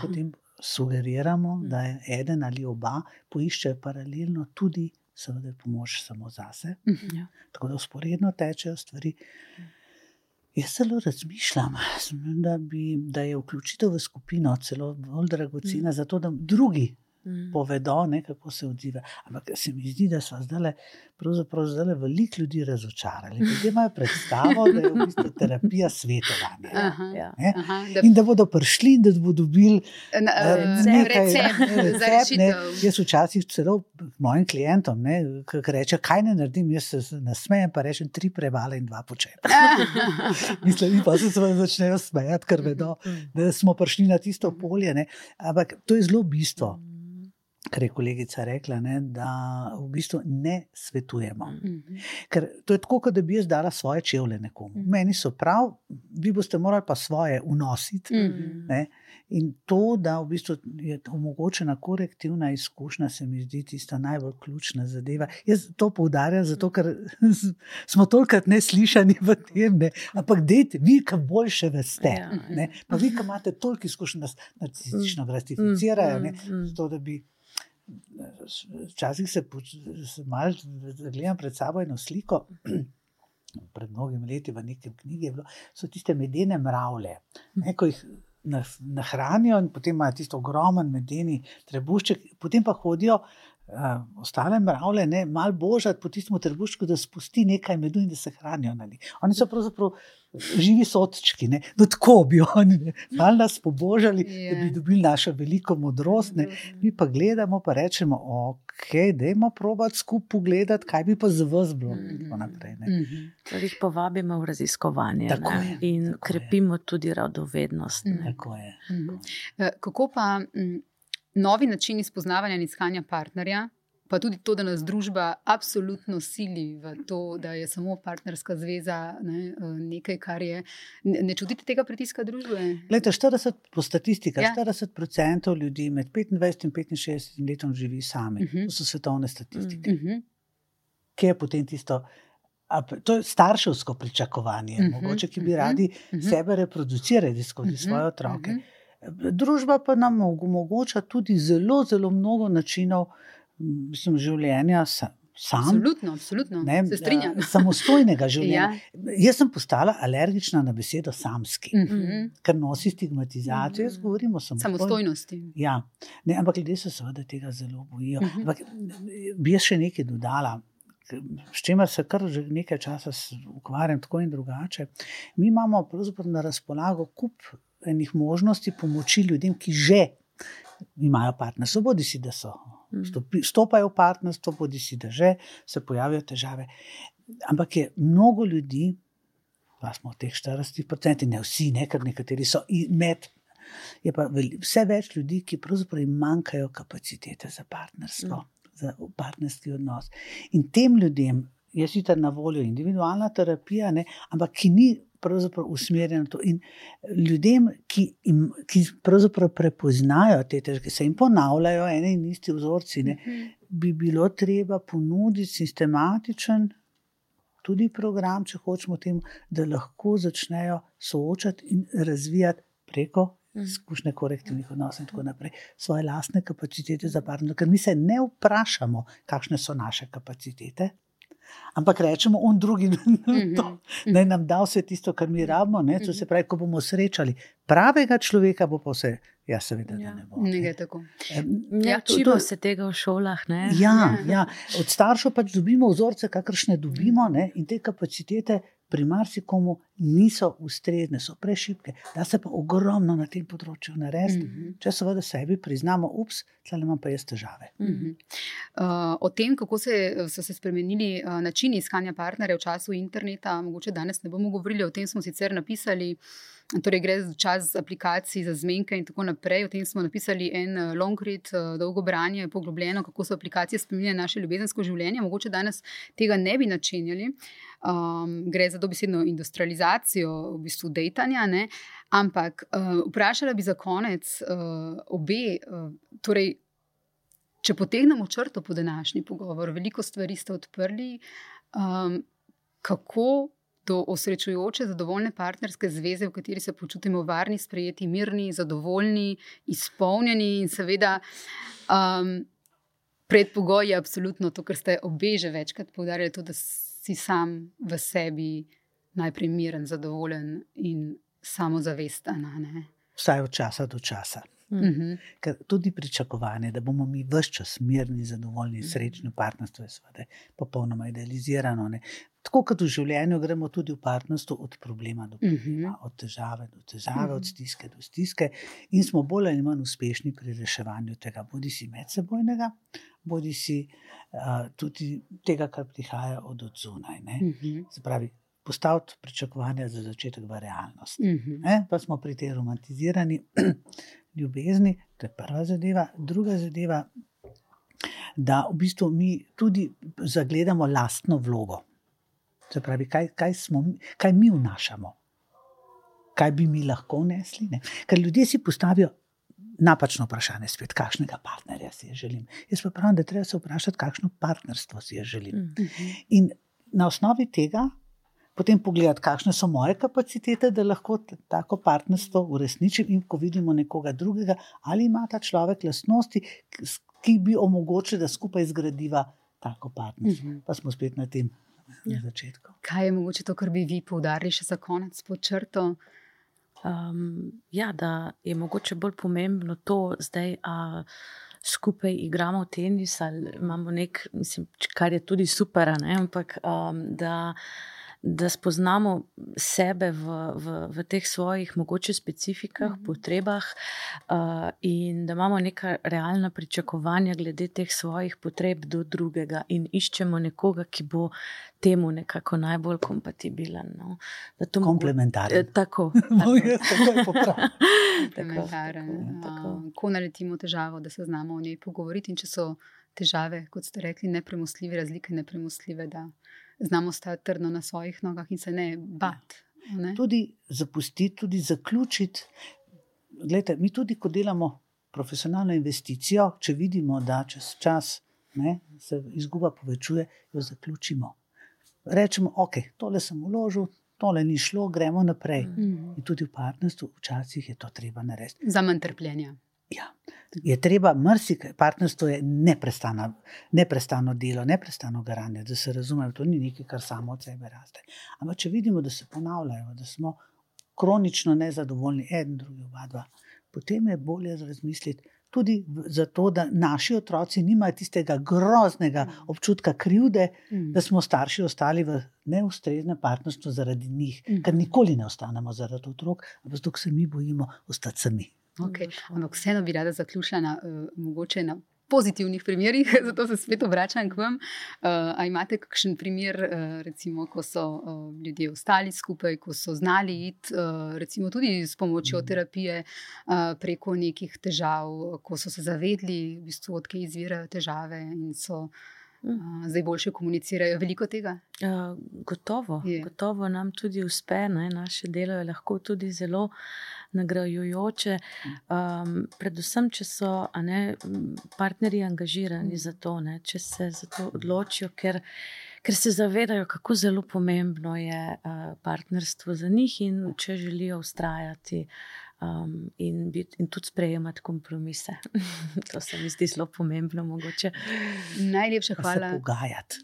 potem sugeriramo, mm. da je eden ali oba poiščejo paralelno tudi, seveda, pomoč samo zase. Mhm, ja. Tako da usporedno tečejo stvari. Jaz celo razmišljam, da, bi, da je vključitev v skupino celo bolj dragocena, mm. zato da drugi mm. povedo, ne, kako se odziva. Ampak se mi zdi, da so zdaj le veliko ljudi razočarali. Ljudje imajo predstavo, da je v bistvu terapija svetovanja. Aha, ja. aha, da... In da bodo prišli in da bodo dobili uh, nekaj recept. Ne. Jaz včasih celo mojim klientom, ki reče, kaj ne naredim, jaz se nasmejem, pa rečem tri prevale in dva počepa. Mislim, pa se seveda začnejo smejati, ker vedo, da smo prišli na tisto polje. Ne. Ampak to je zelo bistvo kar je kolegica rekla, ne, da v bistvu ne svetujemo. Mm -hmm. Ker to je tako, da bi jaz dala svoje čevlje nekomu. Mm -hmm. Meni so prav, vi boste morali pa svoje unositi. Mm -hmm. In to, da v bistvu je omogočena korektivna izkušnja, se mi zdi tista najbolj ključna zadeva. Jaz to poudarjam, zato ker smo tolkrat neslišani v tem, ne? ampak dejte, vi, ki boljše veste. Ja. Ne? Pa vi, ki imate toliko izkušenj, da narcistično mm. gratificirajo, zato da bi. Včasih se, se malo gledam pred sabo eno sliko. Pred mnogimi leti v nekem knjigi bilo, so tiste medene mravlje, ki jih nahranijo, in potem imajo tisto ogromen medeni trebušček, potem pa hodijo uh, ostale mravlje, ne, malo božati po tistem trebuščku, da spusti nekaj medu in da se hranijo na njih. Oni so pravzaprav živi sotčki, ne, no, tako bi oni malo nas pobožali, yeah. da bi ja. dobili našo veliko modrost. Ne. Mi pa gledamo, pa rečemo, ok, dajmo probati skupaj pogledati, kaj bi pa z vas bilo. Mm -hmm. Torej jih povabimo v raziskovanje je, in krepimo je. tudi radovednost. Mm -hmm. Kako pa? Mm, novi načini spoznavanja in iskanja partnerja, pa tudi to, da nas družba absolutno sili v to, da je samo partnerska zveza ne, nekaj, kar je. Ne, ne čutite tega pritiska družbe? Leta 40, po statistiki, ja. 40% ljudi med 25 in 65 letom živi sami. Uh mhm. -huh. To so svetovne statistike. Uh mhm. -huh. Kje je potem tisto? To je starševsko pričakovanje, uh mhm. -huh. mogoče, ki bi radi uh -huh. sebe reproducirali skozi uh -huh. svoje otroke. Uh -huh. Družba pa nam omogoča tudi zelo, zelo mnogo načinov mislim, življenja. Sam, absolutno, absolutno. Ne, se strinjam. Eh, samostojnega življenja. ja. Jaz sem postala alergična na besedo samski, mm -hmm. ker nosi stigmatizacijo. Mm -hmm. Jaz govorim o samostojnosti. Ja. Ne, ampak ljudje se seveda tega zelo bojijo. Mm -hmm. ampak, bi jaz še nekaj dodala. S čimer se kar že nekaj časa ukvarjam, tako in drugače. Mi imamo na razpolago kup enih možnosti pomoči ljudem, ki že imajo partnerstvo, bodi si, da so. Mm. Stopi, stopajo v partnerstvo, bodi si, da že se pojavijo težave. Ampak je mnogo ljudi, pa smo v teh 40%, ne vsi, ne, ker nekateri so med. Je pa vse več ljudi, ki pravzaprav manjkajo kapacitete za partnerstvo, mm. za partnerski odnos. In tem ljudem je sicer na voljo individualna terapija, ne, ampak ki ni pravzaprav usmerjeno to. In ljudem, ki, im, ki pravzaprav prepoznajo te težave, se jim ponavljajo ene in isti vzorci, ne, mhm. bi bilo treba ponuditi sistematičen. tudi program, če hočemo temu, da lahko začnejo soočati in razvijati preko izkušnje korektivnih odnosov in tako naprej svoje lastne kapacitete za partnerja. Ker mi se ne vprašamo, kakšne so naše kapacitete. Ampak rečemo, on drugi, to, naj nam da vse tisto, kar mi rabimo. Ne? To se pravi, ko bomo srečali pravega človeka, bo pa vse. Ja, seveda, ja. ne bo. Ne gre tako. Ja, Učimo se tega v šolah. Ne? Ja, ja, od staršev pač dobimo vzorce, kakršne dobimo, ne? in te kapacitete pri marsikomu niso ustrezne, so prešipke. Da se pa ogromno na tem področju narediti, mm -hmm. če seveda sebi priznamo, ups, tle imam pa jaz težave. Mm -hmm. uh, o tem, kako se, so se spremenili uh, načini iskanja partnerja v času interneta, mogoče danes ne bomo govorili, o tem smo sicer napisali. Torej, gre za čas aplikacij, za zmenke in tako naprej. O tem smo napisali en long read, dolgo branje, poglobljeno, kako so aplikacije spremenile naše ljubezensko življenje. Mogoče danes tega ne bi načenjali. Um, gre za dobesedno industrializacijo, v bistvu dejtanja. Ne? Ampak uh, vprašala bi za konec uh, obe. Uh, torej, če potegnemo črto po današnji pogovor, veliko stvari ste odprli, um, kako do osrečujoče, zadovoljne partnerske zveze, v kateri se počutimo varni, sprejeti, mirni, zadovoljni, izpolnjeni in seveda. Um, Predpogoj je absolutno to, kar ste obe že večkrat poudarjali, to, da si sam v sebi najprej miren, zadovoljen in samozavesten. Vsaj od časa do časa. Mm -hmm. Ker tudi pričakovanje, da bomo mi vse čas mirni, zadovoljni, srečni v partnerstvu, je seveda popolnoma idealizirano. Ne? Tako kot v življenju, gremo tudi v partnerstvu od problema do problema, mm -hmm. od težave do težave, mm -hmm. od stiske do stiske, in smo bolj ali manj uspešni pri reševanju tega, bodi si medsebojnega, bodi si uh, tudi tega, kar prihaja od odzunaj. Mm -hmm. Se pravi, postaviti pričakovanja za začetek v realnost. Mm -hmm. Pa smo pri tej romantizirani ljubezni, to je prva zadeva, druga zadeva. Da, v bistvu mi tudi zagledamo lastno vlogo. Se pravi, kaj, kaj, smo, kaj mi vnašamo, kaj bi mi lahko vnesli. Ne? Ker ljudje si postavijo napačno vprašanje, spet, kakšnega partnerja si želim. Jaz pa pravim, da treba se vprašati, kakšno partnerstvo si želim. Mm -hmm. In na osnovi tega potem pogledati, kakšne so moje kapacitete, da lahko tako partnerstvo uresničim. In ko vidimo nekoga drugega, ali ima ta človek lastnosti, ki bi omogočili, da skupaj zgradiva tako partnerstvo. Mm -hmm. Pa smo spet na tem ja. začetku. Kaj je mogoče to, kar bi vi poudarili še za konec pod črto? Um, ja, da je mogoče bolj pomembno to, zdaj, a skupaj igramo tenis ali imamo nek, mislim, kar je tudi super, ne, ampak um, da da spoznamo sebe v, v, v teh svojih mogoče specifikah, mm -hmm. potrebah uh, in da imamo neka realna pričakovanja glede teh svojih potreb do drugega in iščemo nekoga, ki bo temu nekako najbolj kompatibilen. No. Komplementaren. Mogo, tako. Komplementaren. Ko naletimo težavo, da se znamo o njej pogovoriti in če so težave, kot ste rekli, nepremostljive, razlike nepremostljive, da znamo stati trdno na svojih nogah in se ne bati. Ne? Tudi zapustiti, tudi zaključiti. Glede, mi tudi, ko delamo profesionalno investicijo, če vidimo, da čez čas ne, se izguba povečuje, jo zaključimo. Rečemo, ok, tole sem uložil, tole ni šlo, gremo naprej. Mm. In tudi v partnerstvu včasih je to treba narediti. Za manj trpljenja. Ja. Je treba, marsikaj, partnerstvo je neprestano, neprestano delo, neprestano garanje, da se razumemo, to ni nekaj, kar samo od sebe raste. Ampak če vidimo, da se ponavljajo, da smo kronično nezadovoljni, en, drugi, oba dva, potem je bolje razmisliti tudi zato, da naši otroci nimajo tistega groznega mm. občutka krivde, mm. da smo starši ostali v neustreznem partnerstvu zaradi njih, mm. ker nikoli ne ostanemo zaradi otrok, ampak zato se mi bojimo ostati sami. Okay. Ampak vseeno bi rada zaključila na, uh, mogoče na pozitivnih primerih, zato se spet obračam k vam. Uh, a imate kakšen primer, uh, recimo, ko so uh, ljudje ostali skupaj, ko so znali iti, uh, recimo tudi s pomočjo mm. terapije, uh, preko nekih težav, ko so se zavedli, v bistvu, odkje izvirajo težave in so. Uh, zdaj boljše komunicirajo, veliko tega? Uh, gotovo, gotovo nam tudi uspe, ne? naše delo je lahko tudi zelo nagrajujoče. Um, predvsem, če so ne, partnerji angažirani za to, ne, če se za to odločijo, ker, ker se zavedajo, kako zelo pomembno je uh, partnerstvo za njih in če želijo ustrajati. Um, in, bit, in tudi sprejemati kompromise. to se mi zdi zelo pomembno. Mogoče. Najlepša hvala. Pogajati.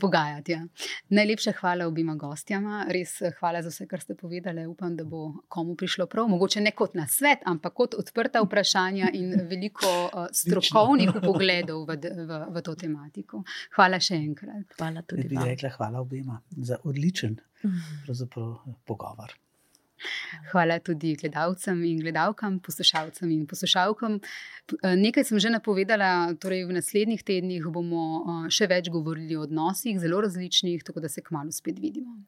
Pogajati ja. Najlepša hvala obima gostjama. Res hvala za vse, kar ste povedali. Upam, da bo komu prišlo prav. Mogoče ne kot na svet, ampak kot odprta vprašanja in veliko uh, strokovnih pogledov v, v, v to tematiko. Hvala še enkrat. Hvala tudi. Bi rekla hvala obima za odličen pogovor. Hvala tudi gledalcem in gledalkam, poslušalcem in poslušalkam. Nekaj sem že napovedala, torej v naslednjih tednih bomo še več govorili o odnosih, zelo različnih, tako da se kmalo spet vidimo.